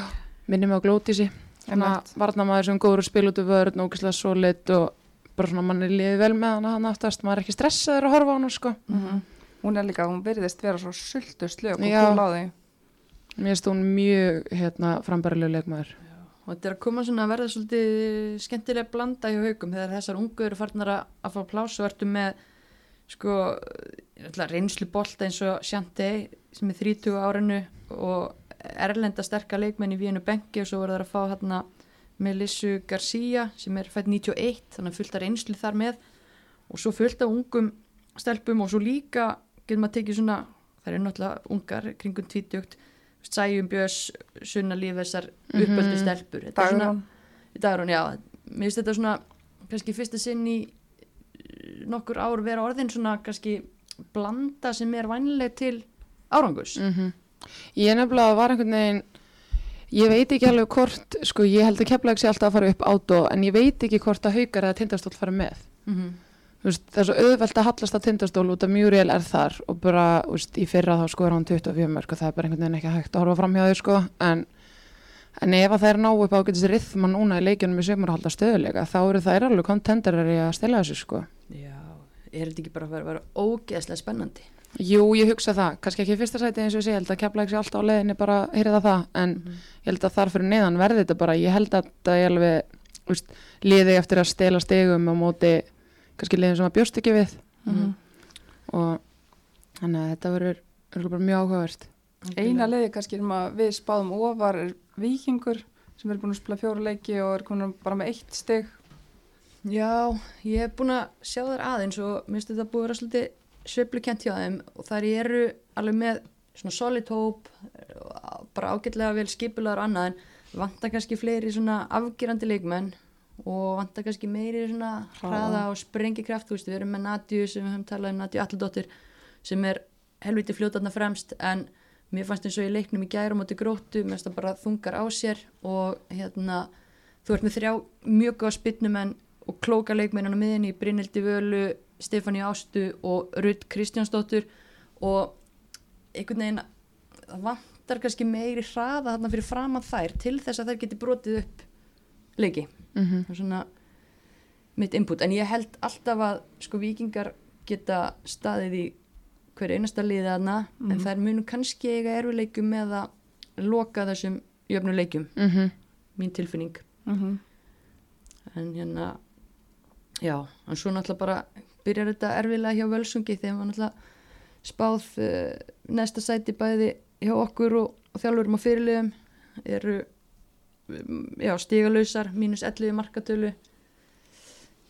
minni mig á glótísi svona Einmitt. varnamaður sem góður að spila út af vörð ógeðslega solid og bara svona manni liði vel með hana hann aftast, maður er ekki stressaður að horfa á hana sko. Mhm. hún er líka, hún virðist vera svo sultu slög og Já. á því mér finnst hún mjög hérna frambærileg leikmaður. Og þetta er að koma svona að verða svolítið skemmtilega blanda hjá haugum þegar þessar ungu eru farnar að, að fá plás og ertu með sko ætla, reynslu bolta eins og Shantay sem er 30 á árinu og erlenda sterka leikmenn í Vínu Benki og svo voru það að fá hérna Melissu Garcia sem er fætt 91 þannig að fullt af reynslu þar með. Og svo fullt af ungum stelpum og svo líka getur maður tekið svona það eru náttúrulega ungar kringum tvítugt Sæjum Björns, Sunna Lífessar uppöldu stelpur. Þetta er svona- Dagrún. Dagrún, já, mér finnst þetta svona kannski fyrsta sinn í nokkur ár vera orðin svona kannski blanda sem er vænleg til árangus mm Ég nefnilega var einhvern veginn ég veit ekki alveg hvort sko ég held að kepla ekki alltaf að fara upp átó en ég veit ekki hvort að haukar eða tindastól fara með. Mm Þú veist, það er svo auðvelt að hallast að tindastól út að Muriel er þar og bara veist, í fyrra þá sko er hann 24 mörg og það er bara einhvern veginn ekki hægt að horfa fram hjá þau sko en, en ef að það er ná upp á að geta sér rithma núna í leikjunum í sömur að halda stöðuleika þá eru það alveg kontenderar í að stela þessu sko. Já, er þetta ekki bara að vera, ógeðslega spennandi? Jú, ég hugsa það, kannski ekki í fyrsta sæti eins og ég sé, ég held að kepla ekki alltaf á leiðinni bara heyrða það, en ég held að þar fyrir neðan verði þetta bara, ég held að það er alveg, úst, liði eftir að stela stegum á móti, kannski liðin sem að bjóst ekki við. Mhm. og þannig að þetta verður mjög áhugavert. eina leiði kannski um að við spáðum ofar er vikingur sem er búin að spila fjóra leiki og er komin bara með eitt stig. Já, ég hef búin að sjá þær aðeins og minnst þetta búið að vera svolítið sveiflukent hjá þeim. Og þær eru alveg með svona solid hóp bara ágætlega vel skipulegar og annað en vantar kannski fleiri svona afgerandi leikmenn og vantar kannski meiri svona hraða. og sprengikraft, þú veist, við erum með Nadju sem við höfum talað um Nadju Alladóttir sem er helviti fljótarna fremst en mér fannst eins og ég leiknum í gærum átti gróttu, mér finnst það bara þungar á sér og hérna þú ert með þrjá mjög góða spinnumenn og klóka leikmennan á miðinni Brynildi Völu, Stefáni Ástu og Rutt Kristjánsdóttur og einhvern veginn það vantar kannski meiri hraða þarna fyrir framan þær til þess að þær geti brotið upp leiki Mhm. það er svona mitt input, en ég held alltaf að sko vikingar geta staðið í hverju einasta liði aðna en þær munu kannski eiga erfileikum með að loka þessum jöfnuleikjum, Mhm. mín tilfinning. Mhm. en hérna já, en svo náttúrulega bara byrjar þetta erfilega hjá völsungi þegar maður náttúrulega spáð uh, næsta sæti bæði hjá okkur og, og þjálfurum og fyrirliðum eru um, já, stígalösar, mínus 11 markatölu.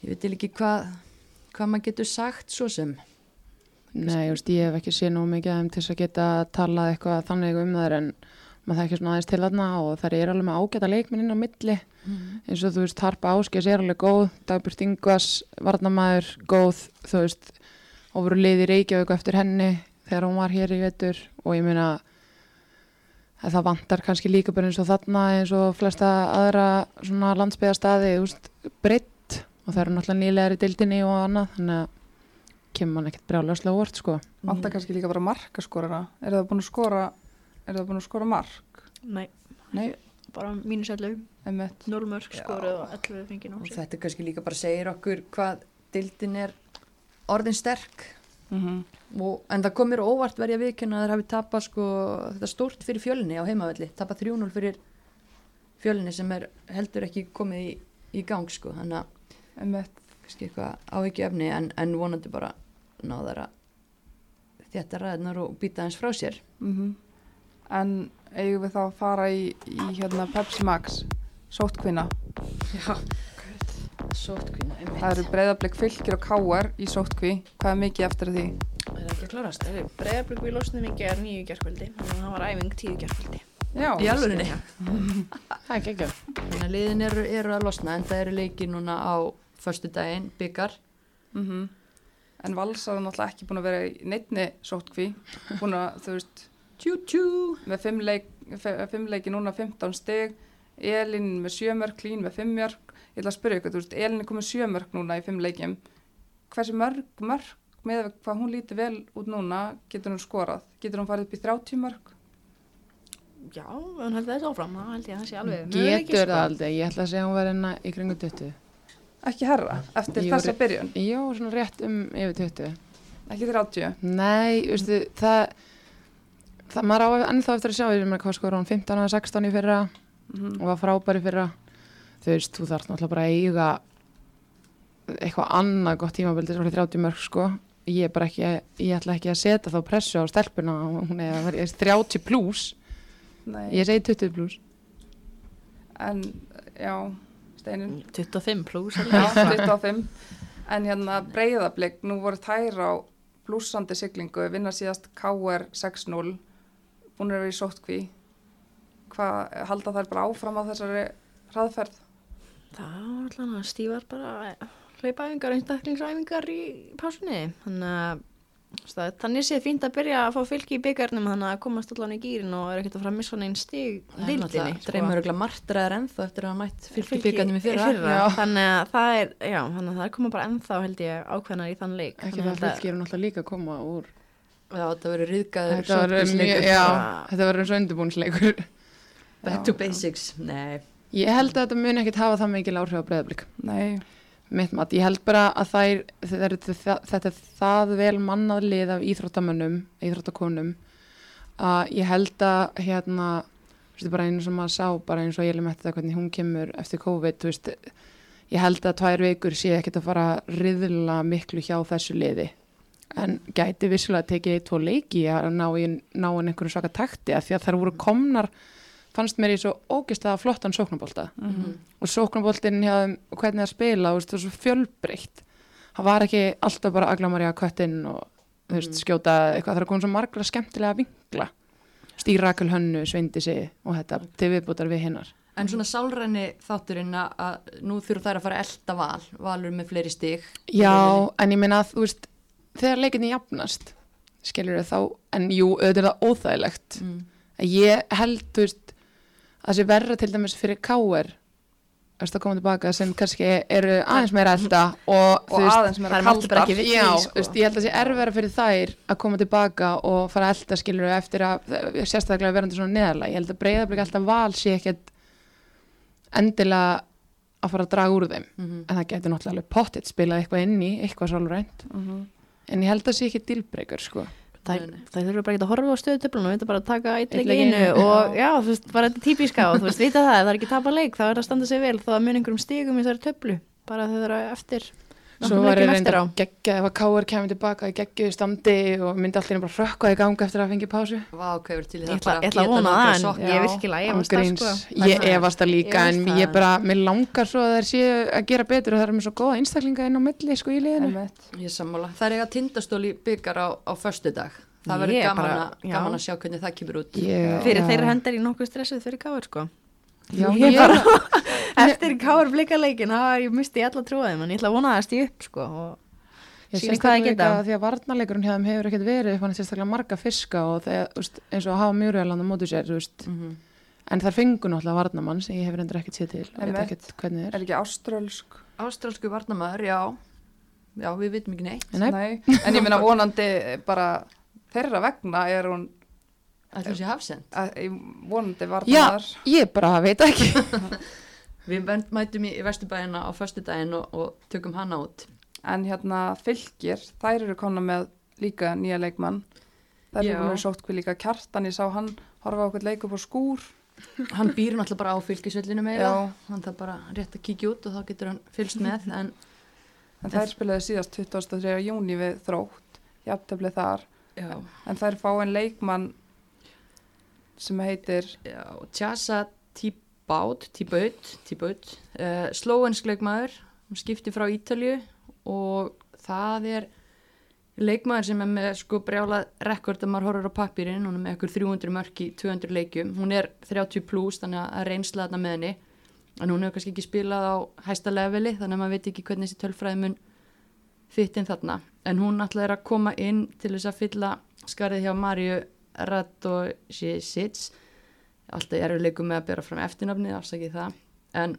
Ég veit ekki hvað hvað maður getur sagt svo sem Nei, just, ég hef ekki séð nú mikið þeim til að geta talað eitthvað þannig um þær en maður þekkir svona aðeins til þarna og þær eru alveg með ágæta leikminn inn á milli. Eins og þú veist, Harpa Áskes er alveg góð Dagbjörn Ingvas, Varnamæður góð, þú veist og voru liði Reykjavík eftir henni þegar hún var hér í vetur og ég meina að það vantar kannski líka bara eins og þarna eins og flesta aðra svona veist, breytt og það eru náttúrulega nýlegar í dildinni og annað, þannig að kemur mann ekkert brjálagslega óvart sko. Vantar kannski líka bara markaskorara. Er það búin að skora, er það búin að skora mark? Nei, Nei, bara mínus 11, einmitt. 0 mörg Já. skoruð og 11 fengið og nátt þetta kannski líka bara segir okkur hvað dildin er orðin sterk Mm og, en það komir óvart verja viðkynna að þeir hafi tapað sko, þetta stórt fyrir fjölinni á heimavelli, tapað 3-0 fyrir fjölinni sem er heldur ekki komið í, í gang sko, þannig að kannski eitthvað áhyggju efni en, en vonandi bara náðar að þetta ræðnar og býta eins frá sér Mm En eigum við þá að fara í, í hérna Pepsi Max, sóttkvinna. Já, sótkvína, Það eru breyðarblik fylgir og káar í sóttkví. Hvað er mikið eftir því? er það ekki að klarast? Breiðarblik við losnum í gerð nýju gerðkvöldi þannig að það var æfing tíu gerðkvöldi Já, Í alvörinni? Það er ekki ekki. Þannig að liðin eru, eru að losna en það eru leikir núna á förstu daginn, byggar Mm En Valsar er náttúrulega ekki búin að vera í neittni sóttkví. [laughs] Búin að, þú veist, tjú tjú með fimm, leik, fimm leiki núna 15 stig. Elin með sjömörk, Klín með fimm mörk. Ég ætla að spyrja ykkur, þú veist, Elin er komið sjömörk núna í fimm leikjum. Hversu mörg, mörg, með hvað hún líti vel út núna, getur hún skorað? Getur hún farið upp í 30 mörk? Já, hann heldur þessu áfram, þá held ég að það sé alveg Getur sko. það aldrei, ég ætla að segja hún verði hérna í kringu 20. Ekki herra, eftir þessa byrjun. Jó, svona rétt um yfir 20. Ekki 30. Nei, veistu, það, það maður á ennþá eftir að sjá, ég meina hvað sko, hún 15 eða 16 í fyrra Mm og var frábæri fyrra. Þú veist, þú þarf náttúrulega bara að eiga eitthvað annað gott tímabildi sem var 30 mörg, sko. Ég er bara ekki, ég ætla ekki að setja þá pressu á stelpuna, hún er að vera 30 pluss, Nei, ég segi 20 pluss. en já, Steinin. 25 pluss Já, 25. En hérna breyðablik, nú voru þær á blúsandi siglingu, vinna síðast KR 6-0, búin að vera í sóttkví. Hvað, halda þær bara áfram á þessari hraðferð? Það var alltaf að stífar bara hlaupaæfingar, einstaklingsæfingar í pásunni. Þannig að það- þannig sé fínt að byrja að fá fylgi í byggarnum þannig að komast allan í gýrin og er ekkert að fara að missa Það er dildinni. náttúrulega dreymur örugglega martraðar ennþá eftir að hafa mætt fylgibíkarnum í fyrra. Já. Þannig að það er, já, þannig að það er koma bara ennþá held ég ákveðnar í þann leik. Ekki Þannig það að fylgir hún alltaf líka að koma úr. Já, þetta verður riðgæður Þetta var eins og undirbúnsleikur. Back to basics. Nei. Ég held að þetta mun ekkit hafa það mikil áhrif á breyðablík. Nei, Mitt mat, ég held bara að þær, er, þetta er það vel mannað lið af íþróttamönnum, íþróttakonum, að ég held að hérna, veist, bara einu sem maður sá, bara eins og ég lef með þetta hvernig hún kemur eftir COVID, veist, ég held að tvær vikur sé ekkit að fara að riðla miklu hjá þessu liði. En gæti vissulega tekið eitt tvo leiki að ná, ná inn einhverjum svaka takti að því að þær voru komnar, fannst mér í svo ógeðslega flottan sóknabólta mm og sóknaboltinn hjá hvernig það spila og svo fjölbreytt. Það var ekki alltaf bara aglamarja köttinn og veist, Mhm. skjóta eitthvað. Það er komið svo margra skemmtilega vinkla. Stýrakul hönnu, sveindi sig og þetta til viðbútar við hinnar En svona sálræni þátturinn að- nú þurfa þær að fara elda val, valur með fleiri stig. Já, en ég meina að þú veist þegar leikinni jafnast skilur þau þá, en jú, auðvitað óþægilegt. Mm. ég held, þú veist það sé verra til dæmis fyrir káir að koma tilbaka sem kannski eru aðeins meira elda og, og aðeins meira við Já, sko. ég held að það sé erfæra fyrir þær að koma tilbaka og fara að elda skilur eftir að sérstaklega verandi svona neðarlega. Ég held að breyðablík alltaf val sé ekkert endilega að fara að draga úr þeim Mhm. en það getur náttúrulega pottitt spilað eitthvað inn í eitthvað sálrænt Mhm. en ég held að það sé ekki dilbreykar sko Það, það þurfur bara ekki að horfa á stöðutöflunum, við veitum bara að taka eitt leik einu og já, þú veist, bara þetta er típiska og þú veist, vita það, það er ekki tapa leik, þá er það að standa sig vel, þá mun einhverjum stigum í þessari töflu, bara þau eru eftir, svo var ég reynda að gegja ef að Káur kemur tilbaka í geggjuðu standi og myndi allir bara rökka í gang eftir að fengi pásu Vá, hvað er til í Ég það ég ætla að vona það, en ég er virkilega, ég varst það sko. ég Það- efast það líka Ég en ég það. bara, mér langar svo að þær séu að gera betur og það er með svo góða einstaklinga inn á milli sko í liðinu. Ég er sammála. Það er eiga tindastóli byggar á, á föstu dag. Það verður Ég gaman, gaman að sjá hvernig það kemur út. Ég- Fyrir já. þeirra hendar í nokkuð stressuð fyrir káur sko. Já, Ég ég bara, [laughs] eftir káur blikaleikin, þá er ég misti alla trúaðum, en ég ætla að vona að það stíð upp sko. Og Ég Sýnir hvað það þið geta. því að varnarleikurinn hjá þeim hefur ekkert verið hann sérstaklega marga fiska og þegar, veist, eins og að hafa mjúrjöland á mótu sér, Mm en þær fengu náttúrulega varnamann sem ég hefur endur ekkert séð til og veit Einmitt. ekkert hvernig Er er. ekki áströlsk? Ástrálsku varnamæður, já. Já, við vitum ekki neitt. Nei, En ég meina vonandi bara þeirra vegna er hún Ætlum sé hafsend. að, vonandi var Já, það ég bara veit ekki. [laughs] Við mætum í, vesturbæina á föstudaginn og, og tökum hana út. En hérna fylgir, þær eru kona með líka nýja leikmann. Þær Já. eru að sótt hvað líka kjartan, ég sá hann horfa á okkur leik upp á skúr. Hann býr náttúrulega bara á fylgisvellinu meira. Já. Hann þarf bara rétt að kíkja út og þá getur hann fylgst með. [laughs] En En þær spilaði síðast 23. júni við þrótt, jafntefli þar. já, En þær fá en leikmann sem heitir, Tjasa Tíbaut, Tíbaut, uh, slóensk leikmaður. Hún skipti frá Ítalju og það er leikmaður sem er með sko brjálað rekord að maður horfur á pappirinn, hún er með ekkur 300 mörk í 200 leikjum, hún er 30 pluss þannig að reynsla þarna með henni. En hún hefur kannski ekki spilað á hæsta leveli þannig að maður veit ekki hvernig þessi tölfræði mun fytt inn þarna. En hún ætlaði að koma inn til þess að fylla skarið hjá Marju Radosicic alltaf er við leikum með að bera fram eftirnafni afsakið það en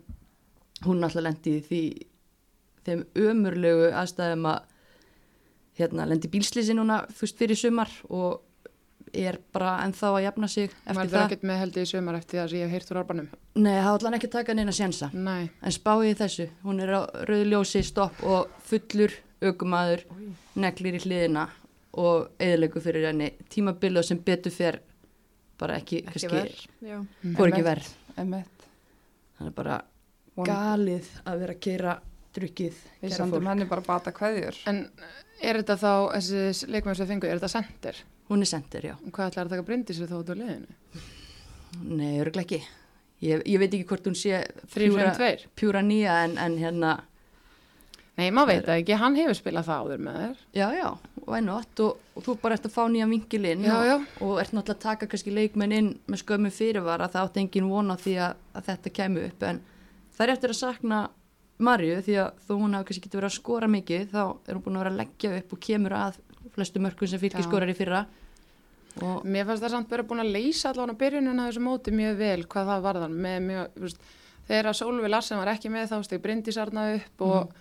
hún náttúrulega lendi því þeim ömurlegu aðstæðum að hérna lendi bílslýsi núna fyrst fyrir sumar og er bara ennþá að jafna sig eftir er það. ekkert með held í sumar eftir það sem ég hef heyrt úr orbanum. Nei, það ætla ekki að taka neina sjensa. Nei, En spáið í þessu, hún er á rauðljósi stopp og fullur aukumadur, neglir í hliðina og eðilegu fyrir henni tímabil og sem betur fer bara ekki, ekki fór ekki verð. Það er bara galið að vera að keira drukkið, við sendum henni bara bata kveðjur. en er þetta þá, þessi leikmenn sem þið fengu, er þetta sendir? Hún er sendir, já. Og hvað ætlar að taka brindis við þá út á liðinu? Nei, örglega ekki. Ég, ég veit ekki hvort hún sé 3-5-2? pjúra nýja en, en hérna, Nei, maður veit það ekki, hann hefur spilað það áður með þér. já, já, why not og, og þú bara ert að fá nýja vingilinn Já, og, já. og ert náttúrulega að taka kannski leikmenn inn með skömmu fyrirvara það átti engin von á því að, að þetta kemur upp. En það er eftir að sakna Marju því að þó hún hafi kannski getið verið að skora mikið þá er hún búin að vera að leggja upp og kemur að flestu mörgum sem fylgir skorar í fyrra. Og Mér fannst það samt vera búin að leysa allavega byrjunin að þessu móti mjög vel hvað það varðan. Með mjög, þú veist, þegar Sólvi Larsen var ekki með þá steg Bryndísarna upp og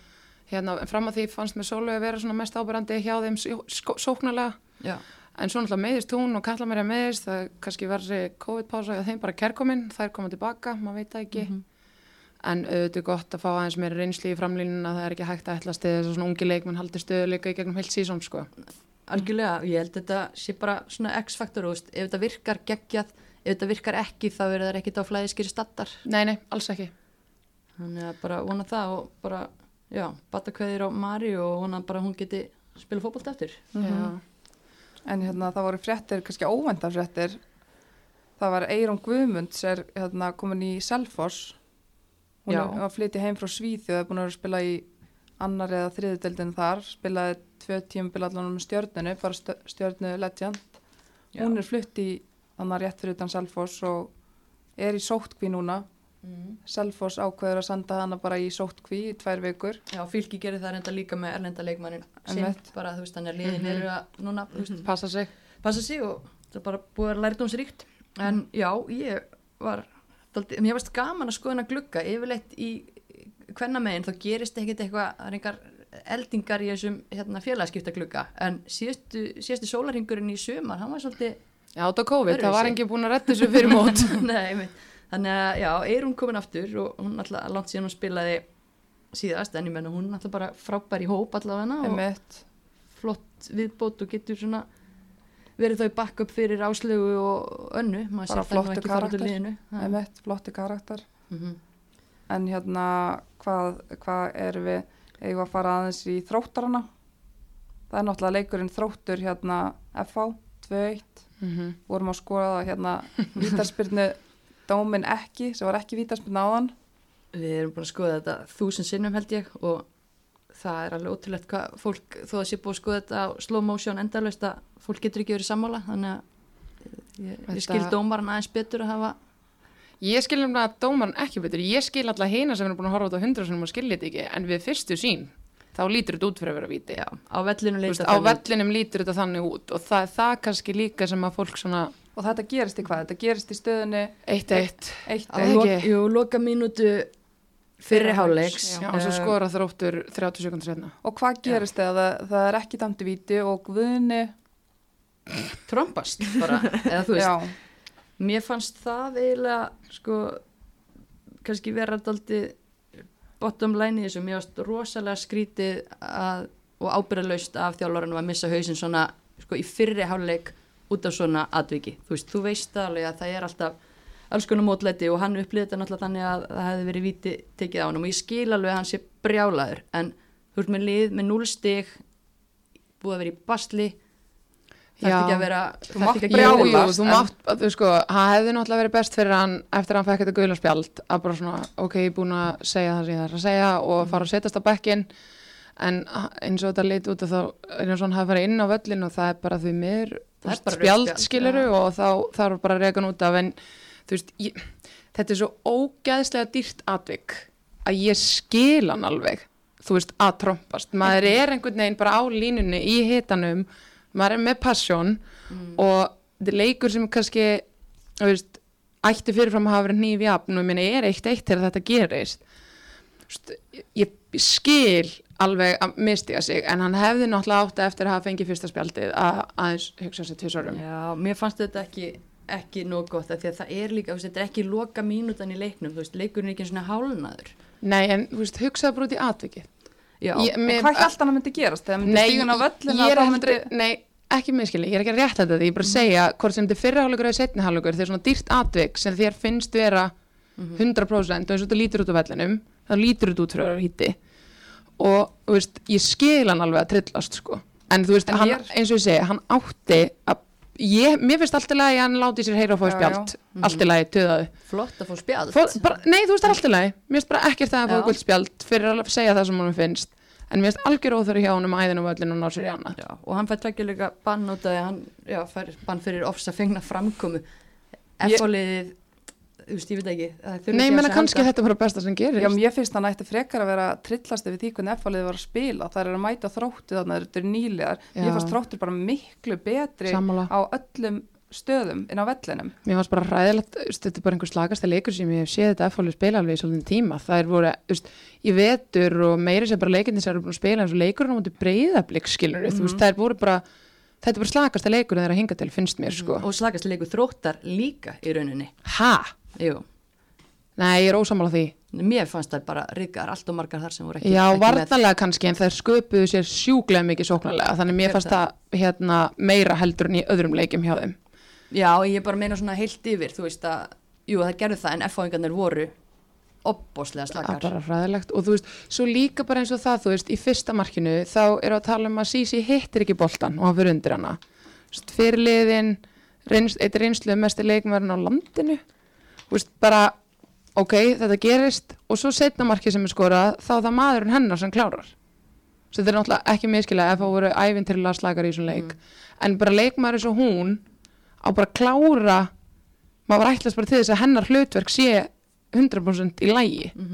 hérna fram að því fannst mér Sólvi að vera svona mest ábærandi hjá þeim sóknarlega. Já, en svo náttúrulega meðist hún og kalla mér að meðist það kannski þessi COVID-pása þeim bara kerkominn, þær koma tilbaka, maður veit það ekki. En auðvitað er gott að fá aðeins meira reynsli í framlínuna það er ekki hægt að ætla að stiða þess að svona ungi leikmenn haldi stöðuleika í gegnum heilt sísón sko. algjörlega, ég held þetta sé bara svona x-faktor, ef þetta virkar geggjað, ef þetta virkar ekki þá verður það ekkit á flæðiskeri stattar Nei, nei, alls ekki. Þannig að bara vona það og bara, já, bata kveðir á Mari og bara að hún geti spila fótbolt eftir Já. En hérna það voru fréttir, kannski óvendar fréttir. Það var Eirún Guðmunds er hérna komin í Selfoss. Hún Já. að flytja heim frá Svíþjóð, það er búin að vera að spila í annar eða þriðudeldin þar. Spilaði tvö tímabil allan með stjörnunu, bara stjörnu legend. Já. Hún er flutt í annar rétt fyrir utan Selfoss og er í sóttkví núna. Mm. Selfoss ákveður að senda hana bara í sóttkví í tvær vikur. Já, fylki gerir það reynda líka með erlenda leikmannin sinn, bara þú veist, þannig að liðin eru að núna, þú veist, Passa sig. Passa sig og það er bara búið að læra dómsríkt en já, ég var daldi, mér varst gaman að skoða hana glugga yfirleitt í hvenna megin þá gerist ekkit eitthvað, það er einhver eldingar í þessum hérna, félagskipta glugga en síðustu, síðustu sólarhingurinn í sumar, hann var svolítið Já, þetta var COVID, það var Öðruvísi. engin búin að retta þessu fyrir mót. [laughs] Nei, einmitt. Þannig að já, er hún komin aftur og hún alltaf langt síðan hún spilaði síðast en ég menna hún er alltaf bara frábær í hóp allavega og flott viðbót og getur svona verið þau backup fyrir áslögu og önnu. Bara úr karakter. Einmitt, flotti karakter. Mhm. en hérna hvað, hvað erum við eigum að fara aðeins í þróttarana? Það er náttúrulega leikurinn þróttur hérna FH 2-1 Mhm. vorum að skoða það hérna vítarspyrnu dómin ekki sem var ekki vítarspyrnu áðan. Við erum búin að skoða þetta þúsund sinnum held ég og það er alveg ótrúlegt hvað fólk, þó að sé búið að skoða þetta á slow motion endalaust að fólk getur ekki verið sammála. Þannig að ég, ég skil Þetta- dómaran aðeins betur að hafa Ég skil um að dómarn ekki betur, ég skil alltaf hina sem er búin að horfa út á hundra sem og skilja þetta ekki, en við fyrstu sín, þá lítur þetta út fyrir að vera víti. já, á vellinum lítur þetta þannig út. og það er það kannski líka sem að fólk svona og þetta gerist í hvað? Þetta gerist í stöðunni eitt eitt. eitt á Ekki. lo, jú, loka mínútu fyrri háleiks Já, og svo skora þróttur 30 sekundur setna. og hvað gerist þegar það, það er ekki dæmdi víti og guðni trombast bara, eða þú veist já, Mér fannst það eiginlega sko kannski vera daldið bottom line í þessu, mér fannst rosalega skrítið að, og ábyrðalaust af þjálfurinn að missa hausinn svona sko í fyrri háluleik út af svona atviki, þú veist, þú veist alveg að það er alltaf alls konar mótlæti og hann upplýði þetta náttúrulega þannig að það hefði verið viti tekið á hann og ég skil alveg að hann sé brjálaður en þú veist með lið með 0 stig búið að vera í basli það er ekki að vera Þú mátt brjálast, þú mátt, þú sko, það hefði náttúrulega verið best fyrir hann eftir að hann fekk þetta guðla spjald að bara svona, ok, ég er búin að segja það sem ég þarf að segja og fara að setjast á bekkin en eins og þetta leit út og þá það er bara spjald spjald, skiluru já. og þá þarf bara að reyka hann út af en þú veist, ég, þetta er svo ógæðslega dýrt atvik að ég skil hann alveg þú veist, að trompast. Maður [laughs] er einhvern veginn bara á línunni í hitanum maður er með passion og þetta er leikur sem kannski þú veist, ætti fyrirfram að hafa verið nýf jafn og ég meina er eitt eitt þegar þetta gerist. Þú veist, ég skil alveg að mistiga sig en hann hefði náttúrulega átt eftir að hafa fengið fyrsta spjaldið að aðeins hugsa sér tvisarum Já, mér fannst þetta ekki, ekki nóg gott af því að það er líka, veist, þetta er ekki loka mínútan í leiknum, veist, leikurinn er ekki svona hálnaður. Nei, en veist, hugsaði bara út í atvikið. Já, Ég- en mér- hvað held hann að myndi gerast? Þegar myndi stígun á er þá aldrei, myndi nei, ekki minnskili, ég er ekki að rétta þetta, ég er bara að segja hvort sem þetta er fyrri hálfleikur eða setni hálfleikur, þegar svona dýrt atvik sem þér finnst vera 100% og eins og þetta lítur út á vellinum, þá lítur þetta út að vera híti og veist, ég skil hann alveg að trillast sko, en þú veist, En hann, eins og ég segi, hann átti að Ég, mér finnst allt í lagi að hann láti sér heyra og fá Já, spjald, já. allt í lagi, töðaðu flott að fá spjald. Fór, bara, nei, þú veist allt í lagi Mér finnst bara ekkert að það Já. fá spjald fyrir að segja það sem hann finnst En mér finnst algjör óþöru hjá hann um æðinu og öllinu og ná sér í annað Já, og hann fær tvekja líka bann út að hann, fær bann fyrir ofsa fengna framkomu. Ég- F-fóliðið, þú veist, ég veit ekki. það Nei, menna að kannski þetta er bara besta sem gerir Já, mér finnst hann ætti frekar að vera trillast við því hvernig F-fálið var að spila. Það er að mæta þróttu þannig að þetta er nýlegar. Já. Mér fannst þróttur bara miklu betri Sammála. á öllum stöðum inn á vellinum. Mér fannst bara ræðilegt, þetta er bara einhver slagasta leikur sem ég hef séð þetta F-fáli spila alveg í svolítið tíma. Það er voru, þú veist, í vetur og meiri sem bara leikinni sem eru búin að það er bara, þetta er bara slagasta leikur þegar að hinga til, finnst mér, sko. Og slagast leikur þróttar líka í rauninni. Ha? Jú, Nei, ég er ósamála því. mér fannst það bara ríkar allt og margar þar sem voru ekki, Já, ekki með. varnalega kannski, en þær sköpuðu sér sjúklega mikið sóknarlega, þannig mér Gerðu fannst það hérna, meira heldur en í öðrum leikjum hjá þeim. Já, ég bara meina svona heilt yfir, þú veist að, jú, það gerðu það en F-fáingarnir voru opbóslega Það slakar. er bara ræðilegt og þú veist, svo líka bara eins og það, þú veist, í fyrsta markinu þá er að tala um að Sisi hittir ekki boltan og hann fyrir undir hana. Fyrirliðin, reyns, eitt reynslu mesti leikmærin á landinu, veist, bara, ok, þetta gerist og svo setna marki sem er skorað, þá er það maðurinn hennar sem klárar. Svo þetta er náttúrulega ekki miskilega ef það voru ævintirlega slakar í þessum leik. En bara leikmæri svo hún á bara klára, maður var ætlast bara til þess að hennar hlutverk sé 100% í lægi. Mm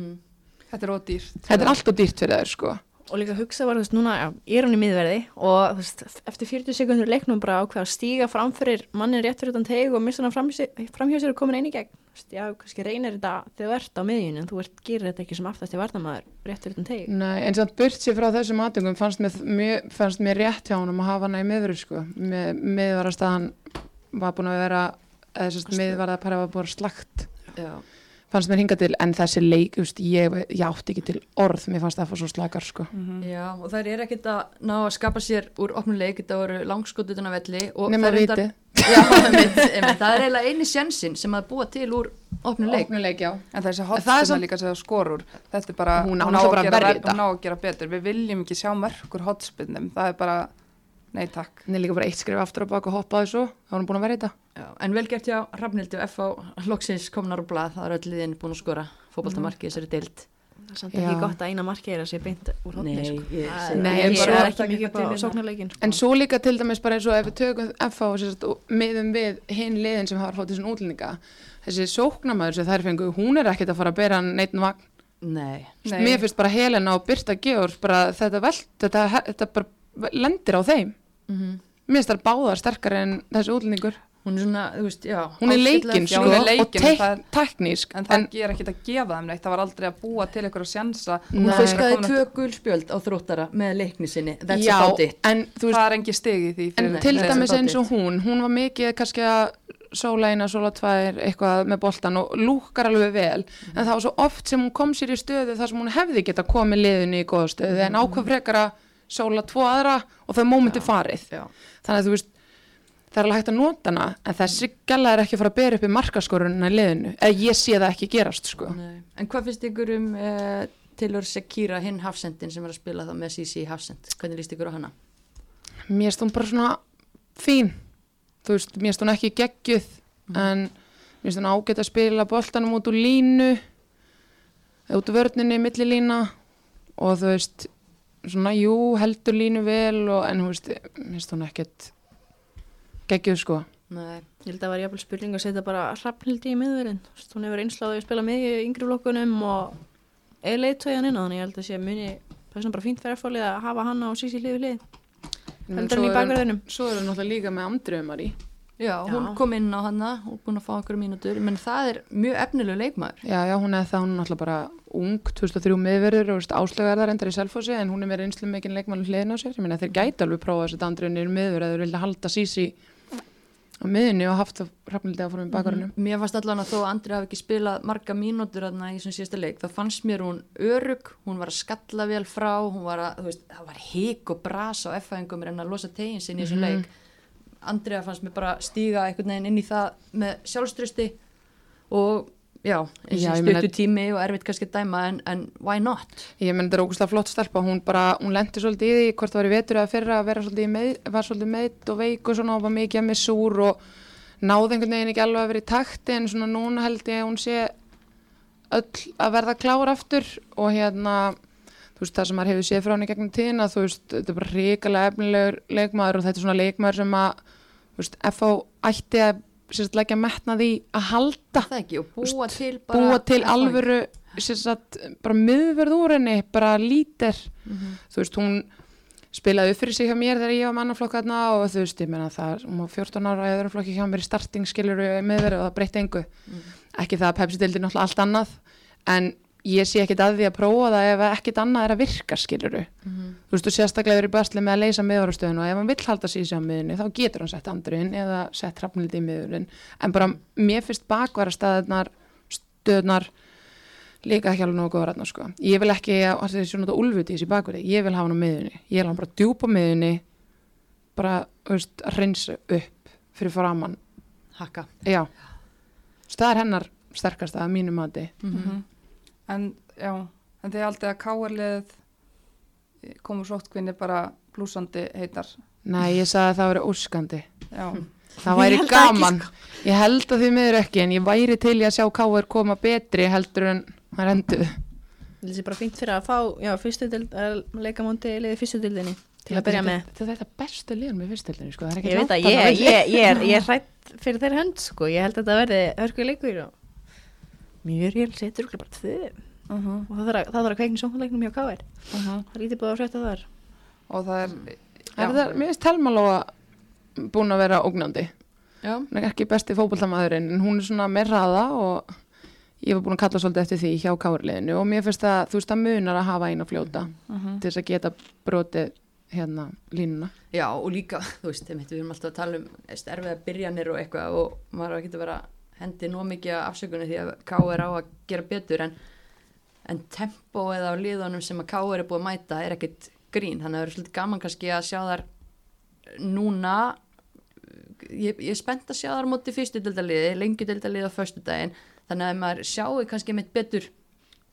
Þetta er ódýrt. Þetta er alltaf dýrt fyrir þær sko. Og líka hugsa var, þú veist, núna já, er hún í miðverði og þú veist, eftir 40 sekundur leiknum bara ákveða að stíga fram fyrir mannin rétt fyrir utan teg og missa hann framhjá sér, og komin einu í gegn Þú veist, já, kannski reynir þetta þegar þú ert á miðjun en þú ert, gerir þetta ekki sem aftast í varnamaður rétt fyrir utan teg Nei, en samt burt sér frá þessum aðtöngum fannst fannst mér rétt hjá honum að hafa hana í miðveru sko. Með, miðvarastæðan var búin að vera, eða sérst miðvarðapæra var búin að slagt. Já, fannst mér hinga til, en þessi leik just, ég, ég átti ekki til orð, mér fannst það að fá svo slakar sko. já, og þær eru ekkert að ná að skapa sér úr opnuleik, þetta voru langskot utan að velli þær reyndar- viti, [laughs] Já, einmitt, einmitt, það er eiginlega eini sjensin sem að búa til úr opnuleik En þessi það er hotspinna samt- líka sem það skorur, þetta er bara, Hún á að að gera, að betur. Við viljum ekki sjá mörgur hotspinnum, það er bara, nei takk. en ég líka bara eitt skrif aftur á bak og hoppaði svo þá var hann búin að verja þetta Já, en vel gert hjá Rafnildi og F.A. loksins komnar úr blað, það er öll liðin búin að skora fótboltamarki þessari deild Það er samt Já. ekki gott að eina markið er að sé beint úr hodni Nei, sko. ég segi- Nei, er- en ég bara- er ekki mikið upp á sóknarleikin sko. En svo líka til dæmis bara eins og ef við tökum FH og og miðum við hinn liðin sem hafa fótt í svona útlendinga þessi sóknamaður sem þær fengu, hún er ekkert að fara að bera hann neitt vagn. Nei, Nei. Mér finnst bara Helena og Birta Georg bara þetta veld, þetta, þetta bara lendir á þeim. Mm Mér finnst það báðar sterkar en þessi útlendingur. hún er svona, þú veist, já Hún er leikinn sko er og tek, teknísk. En það ger ekki að gefa þeim neitt, það var aldrei að búa til ykkur að sjansa. Hún fiskaði tvö gulspjöld á þróttara með leikni sinni, that's Já, about it en þú veist, Það er engi stig í því. en til dæmis eins og hún, hún var mikið kannski að sóla eina, sóla tvær, eitthvað með boltan og lúkar alveg vel, en það var svo oft sem hún kom sér í stöðu þar sem hún hefði geta komið liðinu í góða stöðu, en ákvað frekar að sóla tvo aðra og það er mómenti farið. Já. Þannig að þú veist, það er alveg hægt að nota hana, en þessi gæla er ekki að fara að bera upp í markaskorunina í liðinu, eða ég sé það ekki gerast, sko. Nei. En hvað finnst ykkur um uh, Taylor Sekira, hinn hafsendin sem er að spila þá með CC hafsend, hvernig líst ykkur á hana? Mér hún bara svona fín, þú veist, mér hún ekki geggjuð, en mér hún ágætt að spila boltanum út úr línu, út úr vörninni, millilína og þú veist, svona, jú, heldur línu vel, og, en þú veist, mér finnst hún ekkert geggjuð, sko. Nei, Ég held að það var jafnvel spurning að setja bara hrafnildi í miðverðin hún hefur einsláðið að spila miðju í yngri flokkunum og er leiðtöjan inn á þannig ég held að sé muni það er svona bara fínt fyrir erfólið að hafa hann á sísi hlið við hlið heldur hann í er bakverðinum Svo er hún náttúrulega líka með Andröfumari. Já, hún Já. kom inn á hana og búin að fá okkur mínútur, menn það er mjög efnilegu leikmaður Já, já, hún er það, hún er náttúrulega bara ung, 2003 miðverður og áslögar þar endar í selfósi en hún er með reynslu mikinn leikmann hliðin á sér. Ég meina þeir gæti alveg prófa þessi andriðinir miður eða þeir vilja halda sísi á miðinni og haft það hrafnildi áfram í bakverðinum. Mér fannst allan að þó að Andri hafi ekki spilað marga mínútur þarna í þessum síðasta leik, þá fannst mér hún örug, hún var að skalla vel frá, hún var að, þú veist, það var hik og bras á F-fæðingum en að losa tegin sinni í þessum leik. Andriða fannst mér bara stíga einhvern veginn inn í það með sjálfströsti og já, eins og stuttu tími og erfitt kannski að dæma en, en why not? Ég menn þetta er ógustlega flott stelpa, hún bara, hún lendi svolítið í því hvort það var í vetur eða fyrra að vera svolítið, með, var svolítið meitt og veik og svona og var mikið að mig súr og náði einhvern veginn ekki alveg að vera í takti en svona núna held ég að hún sé öll að verða klár aftur og hérna, veist það sem maður hefur séð frá henni gegnum tíðina, þú veist þetta er bara ríkalega efnilegur leikmaður og þetta er svona leikmaður sem að, þú veist, FH ætti að sérst leggja metnað í að halda Það ekki? Og búa til bara búa til alvöru sagt, bara miðverð úr henni bara lítir. Mhm. þú veist, hún spilaði upp fyrir sig hjá mér þegar ég var mannaflokk þarna og þú veist, ég meina það hún var 14 ára í öðrum flokki hjá mér í starting skilur miðverð og það breytti engu. Ekki það að Pepsi-deildi náttúrulega allt annað en ég sé ekkit að því að prófa það ef ekkit annað er að virka skilur þú veist, þú sérstaklega verið basli með að leysa miðvarastöðun og ef hann vill halda sig í sig á miðunni þá getur hann sett andruinn eða sett hrafnildi í miðurinn en bara mér finnst bakvarastæðunar stöðnar líka ekki alveg nógu góður þarna sko. Ég vil ekki að það er svona úlfuti í þessi bakverði ég vil hafa hann á miðunni, ég vil hafa hann bara djúpa miðunni bara, þú veist, að reynsa upp fyrir framann Hakka. já, það er hennar sterkasta að mínu mati. Mhm. En, já, en þið haldið að káarlið komu sóttkvinni bara blúsandi heitar. nei, ég sagði að það veri óskandi Já, það Ég væri held það ekki, gaman ég held að því miður ekki en ég væri til í að sjá K.R. koma betri heldur en það endur Það sé bara fínt fyrir að fá, já, fyrstu dild, að leika móti liði fyrstu dildinni til að byrja með. þetta er þetta bestu liðan með fyrstildinni sko. það er ekki Ég veit að ég, ég, ég er, ég er hrætt fyrir þeirra hönd, sko. Ég held að þetta verði hörku leikur og mjög rél setur okkur bara tvö. uh -huh, Og það þarf að, það þarf að kveikna sjónleiknum hjá KR. uh -huh. Það er lítið búið að frétta þar. og það er, Er það, mér finnst Telma Lóa búin að vera ógnandi Já, hún er ekki besti fótboltamaðurinn en hún er svona með raða og ég var búin að kalla svolítið eftir því hjá káurliðinu og mér finnst að þú veist að munar að hafa einu fljóta uh -huh. til þess að geta brotið hérna línuna Já, og líka, [laughs] þú veist, einmitt, við erum alltaf að tala um erfiða byrjanir og eitthvað og maður hendi nú mikið af afsökunni því að K.R. á að gera betur en, en tempóið á liðunum sem að K.R. er búið að mæta er ekkit grín, þannig að það er svolítið gaman kannski að sjá þar núna ég, ég er spennt að sjá þar á móti fyrstu dildaliði, lengi dildaliði á föstu daginn, þannig að maður sjáu kannski mitt betur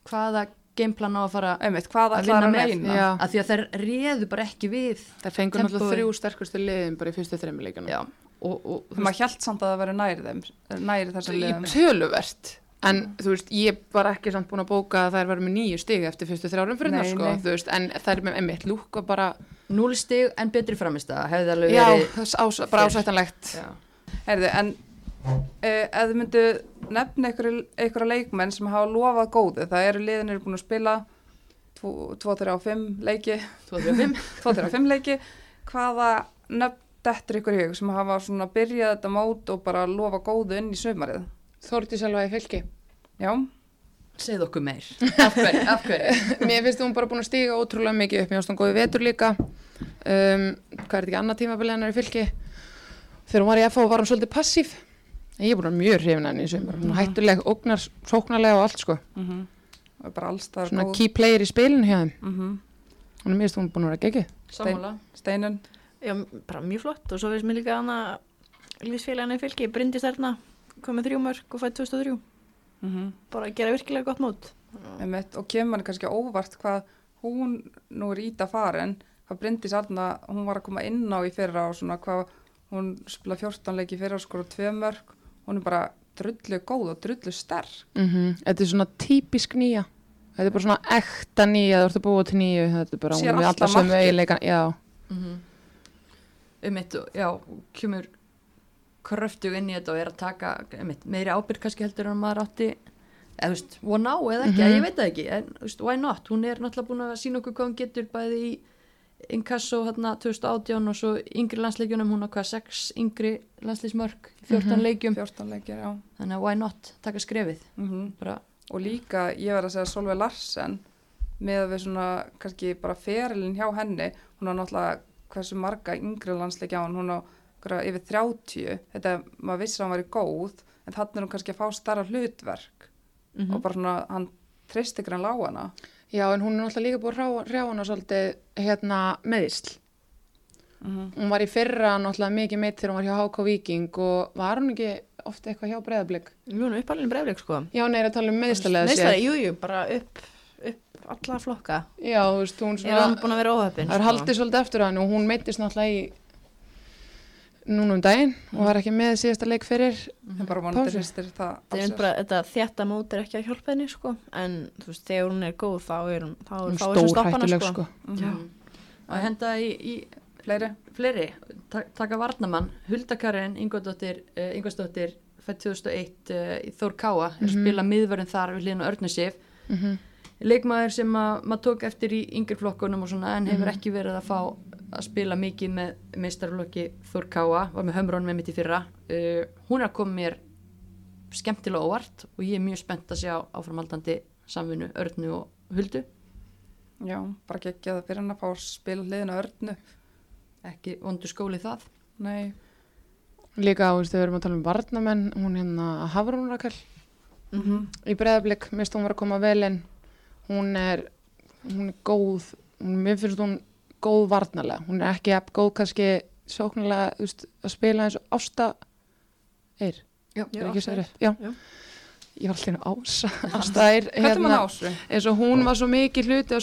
hvaða gameplan á að fara Einmitt, að vinna með að því að þær réðu bara ekki við Það fengur náttúrulega þrjú sterkustu liðin bara í fyrstu þreymileikana. já, og, og þú Maður hjælt samt að það veri næri þeim, næri þessar Í liðum. töluvert. En þú veist, ég var ekki samt búin að bóka að þær verður með nýju stig eftir fyrstu þrjárum fyrir það sko, nei. þú veist, en þær er með einmitt lúk og bara, núl stig en betri framist að hefði alveg já, verið ás, bara ásættanlegt. já. Heyrðu, en uh, ef þið myndu nefna einhverja leikmenn sem hafa lofað góðu, það eru liðin eru búin að spila 2, 3 og 5 leiki, 25 2, 3 og 5 leiki, hvaða nefn dettur ykkur í hug sem hafa svona byrjað þetta mót og bara lofa góðu inn í sömarið? Þórti sjálfa í fylki. Já, segð okkur meir af hverju, [laughs] af hverju Mér finnst hún bara búin að stíga ótrúlega mikið upp, mér finnst hún góði vetur líka. Um, hvað er þetta ekki annað tímabilið hennar í fylki? Þegar hún var í FH var hún svolítið passív. En ég er búin að vera mjög hrifin henni í sömur. Hún er hættuleg, ógnar, sóknarlega og allt sko. mm og bara alls það Svona góð. key player í spilinu hjá þeim. Mm Hún er mér finnst hún búin að vera geggið. sammála Steinun, Já, bara mjög flott. Og svo finnst mér líka hana lífsfélagana í fylki, Bryndis þarna komið þrjú mörg og fætt 2003 mm bara að gera virkilega gott mót. Einmitt, og kemur manni kannski óvart hvað hún nú er ít að farin hvað Bryndís Arna, hún var að koma inn á í fyrra og svona hvað hún spila 14 leiki í fyrra og skora tvö mörg hún er bara drullu góð og drullu sterk. Mm Þetta er svona típisk nýja. Þetta er bara svona ekta nýja, þú ert að búa til nýju. Þetta er bara, hún er alltaf alla markið. eiginleika. Já, mm um mitt, já, kemur kröftug inn í þetta og er að taka einmitt, meiri ábyrg kannski heldur en maður átti eða þú veist, one now eða ekki, Mhm. ég veit það ekki en þú veist, why not, hún er náttúrulega búin að sína okkur hvað hún getur bæði í Inkasso hérna 2018 og svo yngri landsleikjunum, hún á hvað sex yngri landsleismörk, 14 Mhm. leikjum. 14 leikir, já. Þannig að why not, taka skrefið? Mm bara, og líka, ég verð að segja Solveig Larsen með að við svona kannski bara ferilinn hjá henni hún á náttúrulega hversu marga yngri landsleiki á hann, hún á yfir 30 þetta, maður vissi að hann væri góð en þannig er hún kannski að fá starra hlutverk Mhm. og bara svona, hann treyst ykkur en lág hana já, en hún er náttúrulega líka búin að hrjá hana svolítið hérna meðisl. mm Hún var í fyrra náttúrulega mikið meitt þegar hún var hjá HK Viking og var hún ekki ofta eitthvað hjá breyðablík? Jú, hún er uppalinn breyfleik sko Já, hún er að tala um meðislega Neistlega, jú, jú, bara upp alla flokka. Já, þú veist, hún svona, búin að vera óhöppin það er haldið svolítið eftir hann og hún meittist náttúrulega í núna um daginn og var ekki með síðasta leik fyrir. bara vonandi það Það er bara, þetta þétta mót er ekki að hjálpa henni sko. En þú veist, þegar hún er góð þá er hún þá Hún er þá sem stór stoppa hana hættuleg sko, sko. Mhm. að henda í, í fleiri. Fleiri, ta taka varnamann Huldakarin Ingvarsdóttir uh, fætt 2001 uh, í Þór Káa, er að Mhm. spila miðvörðin þar við hlýðan Örnusif. Mm leikmaður sem að maður tók eftir í yngri flokkunum og svona en hefur Mhm. ekki verið að fá að spila mikið með meistarflokki Þór Káa, var með hömrón með mitt í fyrra. Uh, hún er að koma mér skemmtilega óvart og ég er mjög spennt að sjá áframhaldandi samvinnu Örnu og Huldu. Já, bara geggja það fyrir hann að fá að spila hliðina á örnu. Ekki vondur skóli það. Nei, Líka, þegar við erum að tala um varnamenn, hún hérna Hafrún Rakel. Mm í breyðablík, mist hún var að koma vel inn. Hún er, hún er góð, hún, mér finnst hún góð varnalega. Hún er ekki jafn góð kannski sóknarlega, þú veist, að spila eins og Ásta Eir. Já, er ekki sér rétt? Já. Já. Ég var alltaf ása, Ásta Eir, er ásu? eins og hún var svo mikið hluti á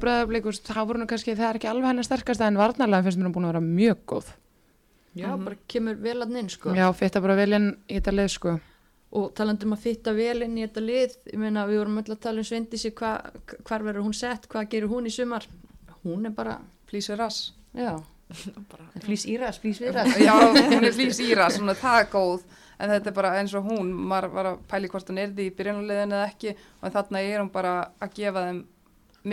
breyðablík, þú veist, þá voru hún kannski, það er ekki alveg hennar sterkast en varnalega finnst mér hún búin að vera mjög góð. Já, Mhm. bara kemur vel að inn sko Já, fitta bara vel inn í þetta leið, sko. Og talandi um að fitta vel inn í þetta lið ég meina við vorum öll að tala um Svendísi hva, hvar verður hún sett, hvað gerur hún í sumar? Hún er bara, flýsur rass já. [laughs] Bara, flýs íras, flýs viðras já, [laughs] hún er flýs íra, svona það er góð en þetta er bara eins og hún maður var að pæli hvort hún er því í byrjunulegðin eða ekki og þarna er hún bara að gefa þeim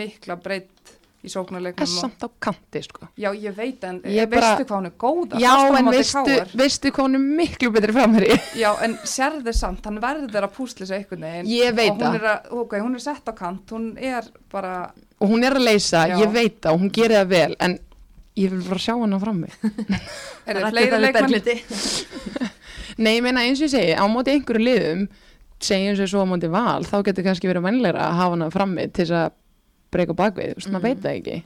mikla breytt í Er sóknarleiknum og, samt á kanti, sko. já, ég veit en Ég veistu bara- hvað hún er góð Já, en veistu, veistu hvað hún er miklu betri framherri? [laughs] já, en sérðu samt, hann verður að púsla sig einhvern veginn Ég veit og hún það. er, að, ok, hún er sett á kant hún er bara, Og hún er að leysa, Já. ég veit það og hún gerir það vel, en ég vil bara sjá hana frammi. [laughs] er [laughs] það fleiri leikmenn leikmenn Nei, ég meina eins og ég segi, á móti einhverju liðum segjum sér svo á móti val þá getur kannski verið vænleira að hafa hana frammi til þess að breyka bakvið, þú veist, maður veit það ekki.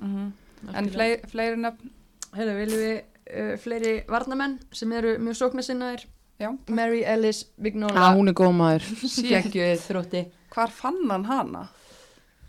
En fleiri, fleiri nöfn, Hefur viljum við uh, fleiri varnamenn sem eru mjög sóknarsinnaðir? Já, Mary Ellis Já, Vignola hún er góð maður. Skeggjuð þrótti. Hvar fann hann hana?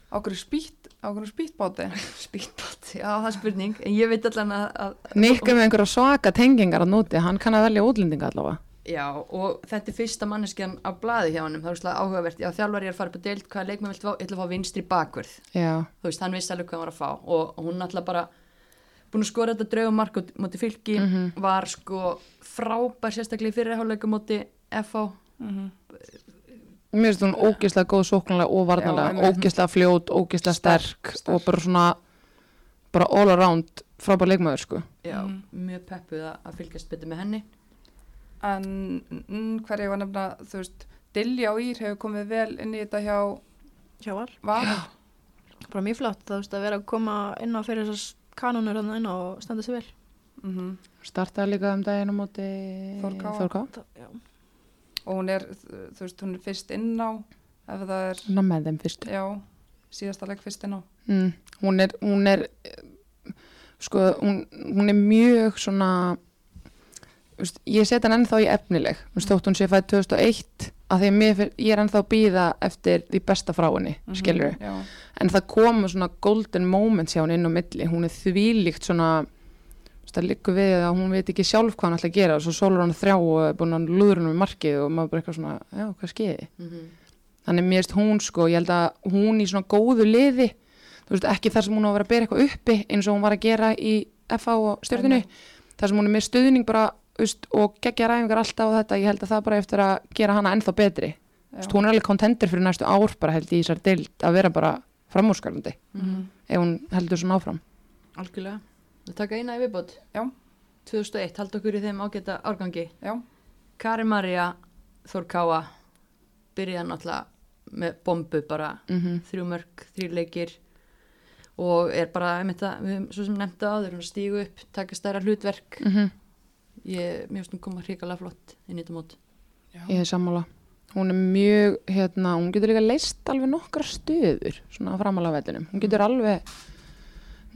Á hverju spýtt, á hverju spýttbáti? [laughs] Spýtbátt, já það er spurning. En ég veit allan að, að Nikka með einhverja svaka tengingar að nóti, hann kann að velja útlendinga allavega Já, og þetta er fyrsta manneskjan á blaði hjá hann, það er svolítið áhugavert. Já, þjálfari er að fara upp á deild, hvaða leikmenn vilt fá? Ég ætla að fá vinstri bakvörð, Já, þú veist, hann vissi alveg hvað hann var að fá. Og hún náttúrulega bara búin að skora þetta draugum mark út- móti fylki var sko frábær sérstaklega í fyrirháleiku móti FH mér finnst hún ógislega góð sóknarlega og einmitt. ógislega fljót, ógislega sterk, og bara svona bara all around frábær leikmaður sko. Já, Mhm. mjög En mm, hverju var nefna, þú veist, Dilja og Ír hefur komið vel inn í þetta hjá hjá var Val. bara mjög flott þú veist að vera að koma inn á fyrir þessar kanonur hann inn á og standa sig vel Mm startaði líka um daginn á móti Þór Ká. Þór Ká. Það- já. Og hún er, þú veist, hún er fyrst inn á, ef það er, Svona með þeim fyrst já, síðasta leik fyrst inn á. mm, hún er, hún er sko, hún, hún er mjög svona veist, ég set hann ennþá í efnileg. Veist, þótt hún sé fætt 2001 að því að ég er ennþá að býða eftir því besta frá henni, mm skilur Já, en það komu svona golden moments hjá henni inn á milli, hún er þvílíkt svona það liggur við að hún veit ekki sjálf hvað hann ætla að gera. Og svo sólur hann þrjá og er búin að lúður hann við markið og maður bara eitthvað svona, já, hvað skeiði mm -hmm. þannig mér veist hún sko, ég held að hún í svona góðu liði þú veist ekki þar sem hún á að vera að bera eitthvað uppi eins og hún var að gera í FH og stjórninu, þar sem hún er með stuðning bara, veist, og geggja ræfingar alltaf og þetta, ég held að það bara eftir að gera hana ennþá betri, veist, hún er alveg kontender fyrir næstu ár bara held ég í þessar deild að vera bara framúrskarandi, Mhm. ef hún heldur svona áfram. Algjörlega. Það taka eina í viðbót Já. 2001, halda okkur í þeim ágæta árgangi. Já, Kari Maria Þór Káa byrjaði náttúrulega með bombu bara. Mm þrjú mörg, þrjú leikir og er bara, einmitt að, við höfum svo sem nefnda áður, hún stígu upp, taka stærra hlutverk. -hmm. Ég, mér finnst hún koma hrikalega flott inn í þetta mót. Ég er sammála. Hún er mjög, hérna, hún getur líka leist alveg nokkra stöður svona framalega vellinum, hún getur alveg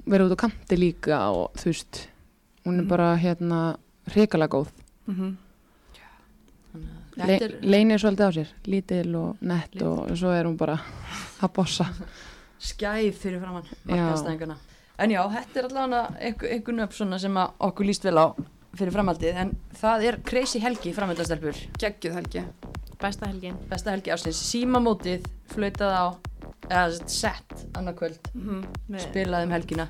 verið út á kanti líka og þú veist, hún er Mhm. bara hérna hrikalega góð. Mm að Le, er leynir svolítið á sér, lítil og nett og svo er hún bara að bossa. Skæð fyrir framann markaðstæðingana en já, þetta er allavega einhver, einhver nöfn svona sem að okkur líst vel á fyrir framhaldið en það er crazy helgi framhaldastelpur geggjuð helgi. besta helgin besta helgi ásins, símamótið flautað á, eða sett annarkvöld, Mm með spilaði um helgina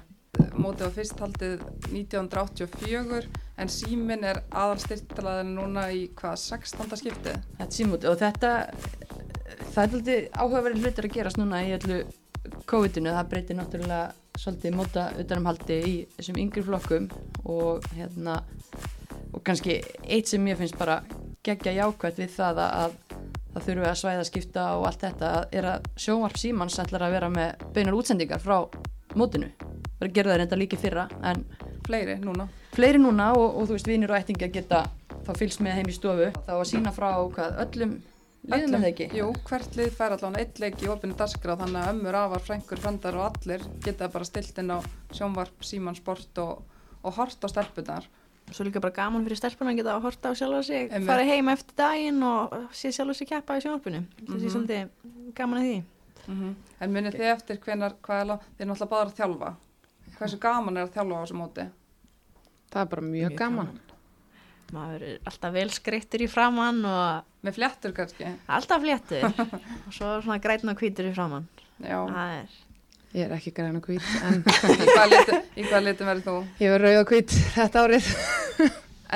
Mótið var fyrst haldið 1984 en símin er aðalstyrtalaðin núna í hvað, 16. skiptið? þetta símamótið og þetta það er alltaf áhugaverið hlutir að gerast núna í öllu COVID-inu, það breytir náttúrulega svolítið móta utanumhaldi í þessum yngri flokkum og hérna og kannski eitt sem ég finnst bara geggja jákvæmt við það að, að það þurfi að svæða skipta og allt þetta er að sjónvarp símans ætlar að vera með beinar útsendingar frá mótinu bara gera það reynda líki fyrra en Fleiri núna. fleiri núna og, og þú veist vinir og ættinga geta þá fylgst með heim í stofu þá að sína frá hvað öllum liðum er það ekki Jú, hvert lið fær allan eitt leik í opinu dagskrá þannig að ömmur, afar, frængur, frendar og allir geta bara stilt inn á sjónvarp, síman, sport og, og hort á stelpunar. svo líka bara gaman fyrir stelpuna að geta að horta á sjálfa sig Einmitt. fara heim eftir daginn og sé sjálfa sig keppa í sjónvarpinu það sé Mhm. svolítið gaman að því Mm En munið þið eftir hvenar, hvað er lá, þið er náttúrulega bara að þjálfa. Hversu gaman er að þjálfa á þessu móti? það er bara mjög, Mjög gaman, maður er alltaf vel skreittur í framann og Með flettur kannski? alltaf fléttur og svo svona grætn og hvítur í framann Já. það er ég er ekki græn og hvít en [laughs] Í hvaða litum, í hvaða litum verður þú? ég verð rauð og hvít þetta árið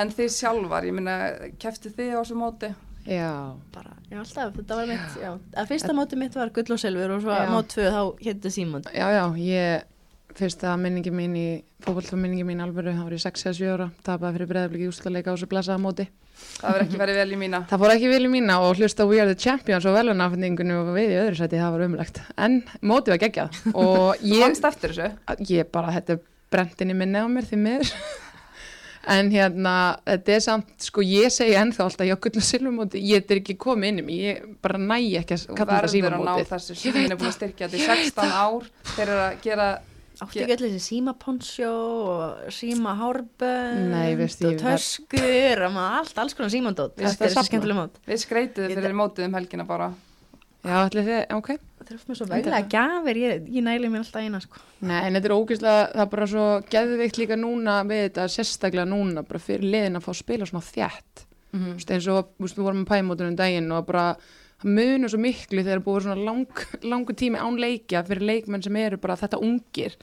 En þið sjálfar, ég minna, kefti þið á þessu móti? já, bara, já alltaf, þetta var mitt já, að fyrsta móti mitt var gull og silfur og svo Já. mót tvö þá hétti símund já, já, ég fyrsta minningi mín í fókbaltfa minningi mín alvöru, það var ég 6 eða 7 ára tapaði fyrir breyðabliki úrslaleika á þessu blessaða móti Það verður ekki verið vel í mína. það fór ekki vel í mína og hlusta We Are The Champions og velunafningunni og við í öðru sæti, það var umlegt en mótið var geggjað. Og [laughs] ég, ég bara, þetta brentin í minni á mér því miður. [laughs] En hérna, þetta er samt sko, ég segi ennþá alltaf, og silfumóti ég er ekki komið inn í mig, ég bara næ ekki að kalla þetta verður að ná þessu símin er búin að styrkja þetta í 16 ár. Þeir eru að gera Áttu ekki öll þessi símaponsjó og veist, og töskur og maður allt, alls konar símandót. Við Þetta er skemmtileg mót. Við skreituðu Ég- fyrir mótið um helgina bara. Já, allir þið, ok. Það er oft með svo veglega gafir, ég, ég næli mér alltaf eina sko. Nei, en þetta er ógeðslega, það er bara svo geðvikt líka núna við þetta, sérstaklega núna bara fyrir liðin að fá að spila svona þjætt Mhm. Þú veist, eins og, þú veist, við vorum með pæmótunum daginn og bara, það munur svo miklu þegar er búið svona lang, langu tími án leikja fyrir leikmenn sem eru bara þetta ungir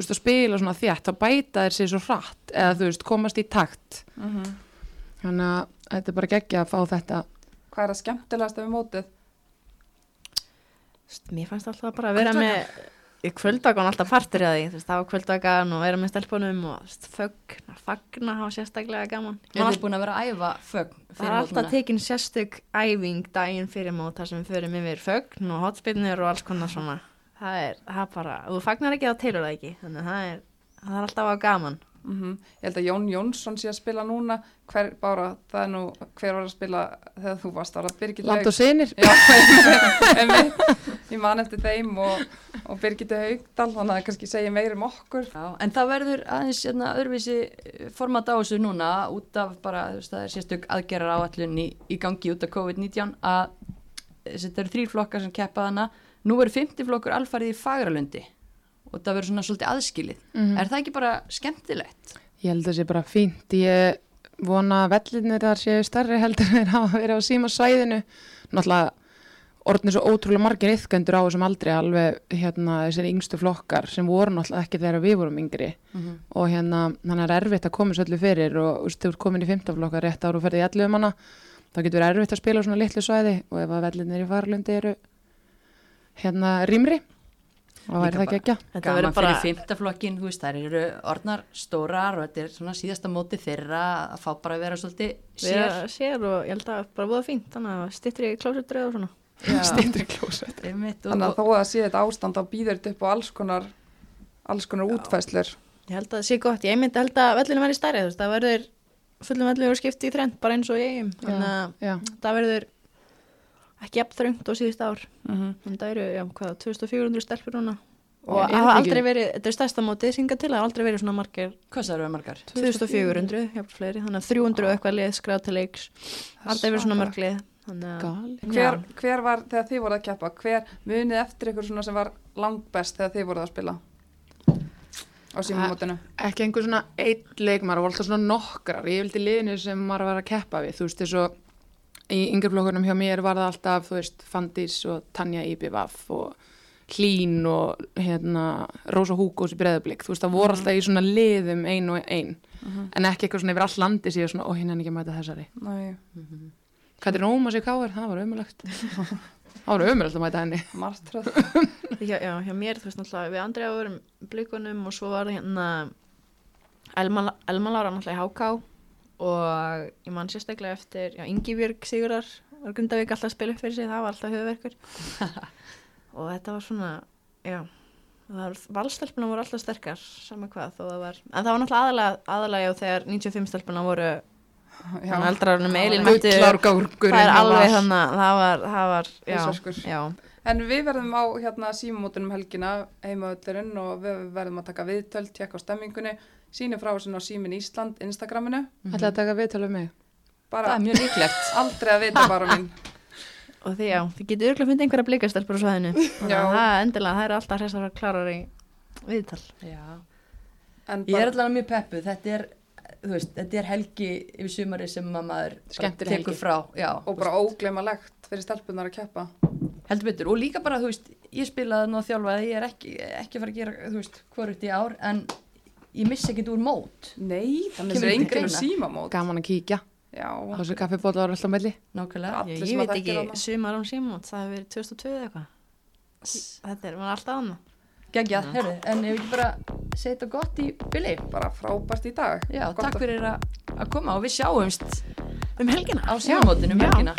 þú veist, að spila svona þjætt, þá bæta þeir sér svo hratt eða þú veist, komast í takt. Þannig að þetta er bara geggja að fá þetta. Hvað er að skemmtilegast við mótið? Vist, Mér fannst alltaf bara að vera með í kvöldagan alltaf partur að því þú veist, það var kvöldagan og vera með stelpunum og fögn, fagna hafa sérstaklega gaman. Er þið búin að vera að æfa fögn Það er alltaf tekin sérstök æfing daginn fyrir mót þar sem við förum yfir fögn og hotspinnur og alls konar svona það er, það er bara, þú fagnar ekki þá telur það ekki þannig að það er, það er alltaf að gaman. Mm ég held að Jón Jónsson sé að spila núna. Hver, bara, það er nú hver var að spila þegar þú varst ára Birgit land og sinir Já, [laughs] einmitt, ég man eftir þeim og, og Birgitte Haugdal, þannig að það kannski segja meir um okkur. Já, en það verður aðeins hérna, öðruvísi eh, format á þessu núna út af bara, þú veist, það er sérstök aðgerrar áallun í, í gangi út af COVID-19 að þetta eru þrýr flokkar sem keppa hana. Nú verður 50 flokkur alfarið í fagralundi og það verður svona svolítið aðskilið. Er það ekki bara skemmtilegt? Ég held að það sé bara fínt. Ég vona að vellinir þar séu starri heldur en hafa verið á síma svæðinu. Náttúrulega orðin svo ótrúlega margir yfgöndur á þessum aldrei alveg hérna þessir yngstu flokkar sem voru náttúrulega ekki þegar við vorum yngri og hérna þannig er erfitt að koma svo öllu fyrir og þú ert komin í 15 flokkar rétt ára og ferði í 11 manna þá getur verið erfitt að spila á svona litlu svæði og ef að vellinir í farlundi eru hérna rýmri. Og væri það ekki ekki Þetta Gaman verður bara, fyrir fymtaflokkin, þú veist, þær eru orðnar stórar og þetta er svona síðasta móti þeirra að fá bara að vera svolítið sér. vera sér. og ég held að bara búða fínt þannig að stittir í klósettrið og svona. [laughs] Einmitt, og, Þannig að þó að það sé þetta ástand þá býður þetta upp á alls konar, alls konar útfæslur. Ég held að það sé gott, ég myndi held að vellinu verði stærri, þú veist, það verður fullum vellu og skipti í þrend bara eins og ég þannig að Já, það verður ekki jafn þröngt á síðust ár. Mm en það eru, já, hvað, 2400 stelpur núna. Og það hafa aldrei verið, þetta er stærsta mótið synga til, það hafa aldrei verið svona margir hvað það eru margar? 2400, jafn fleiri, þannig að 300 og eitthvað lið skráð til leiks, aldrei verið svona mörg lið. Þannig að gali Hver, hver var, þegar þið voruð að keppa, hver munið eftir ykkur svona sem var langbest þegar þið voruð að spila? Á símumótinu? ekki einhver svona einn leikmar og alltaf svona nokkrar, ég vildi liðinu sem maður var að keppa við, þú veist, þess að í yngreflokkunum hjá mér var það alltaf þú veist, Fandís og Tanja Íbivaf og Hlín og hérna, Rósa Húkós í breðablík þú veist, það voru alltaf í svona liðum ein og ein, en ekki eitthvað svona yfir all landi síðan svona, ó, hinn er ekki að mæta þessari. Næ, Katrin Ómas í Káir, það var ömulegt [laughs] það var ömulegt að mæta henni. Martröð. [laughs] já, já, hjá mér, þú veist náttúrulega við Andrea vorum blikunum og svo var það hérna Elma, Elma Lára náttúrulega í HK og ég man sérstaklega eftir já, Ingi Björg Sigurar var Grundavík alltaf að spila upp fyrir sig, það var alltaf höfverkur [laughs] og þetta var svona já, valstelpuna voru alltaf sterkar sama hvað þó það var en það var náttúrulega aðalega, aðalega þegar 95 stelpuna voru hann eldrarunum Elín Mættu það er alveg þannig að það var, það var já, já, En við verðum á hérna símumótunum helgina heimaöllurinn og við verðum að taka viðtöl, tjekka á stemmingunni, síni frá þessu á símin Ísland, Instagraminu. ætlaði að taka viðtölu um mig Það Bara er mjög líklegt. [laughs] aldrei að vita bara mín. [laughs] og því já, þið getur örgulega fundið einhverja blikastelpur á svæðinu Já. að það er endilega, það er alltaf hressar að klarar í viðtal Já. En Ég er bara, allavega mjög peppuð, þetta er, þú veist, þetta er helgi yfir sumari sem að maður bara tekur helgi. frá. Já, og bara ógleimalegt fyrir stelpunar að keppa. heldur betur. Og líka bara, þú veist, ég spilaði nú að þjálfaði, ég er ekki, ekki að fara að gera, þú veist, hvorugt í ár, en ég missi ekkit úr mót. Nei, þannig er til enginn greina. símamót. gaman að kíkja, Já, þessu kaffibóla var alltaf á milli Nákvæmlega. Ég, sem ég veit ekki, sumar án símót það hefur verið 2002 eða eitthvað þetta er, maður er alltaf annað Gægjað, herru, en ef ekki bara þetta gott í bili. bara frábært í dag. Já, Gott takk fyrir að, að koma og við sjáumst um helgina á símamótinu um Já. helgina.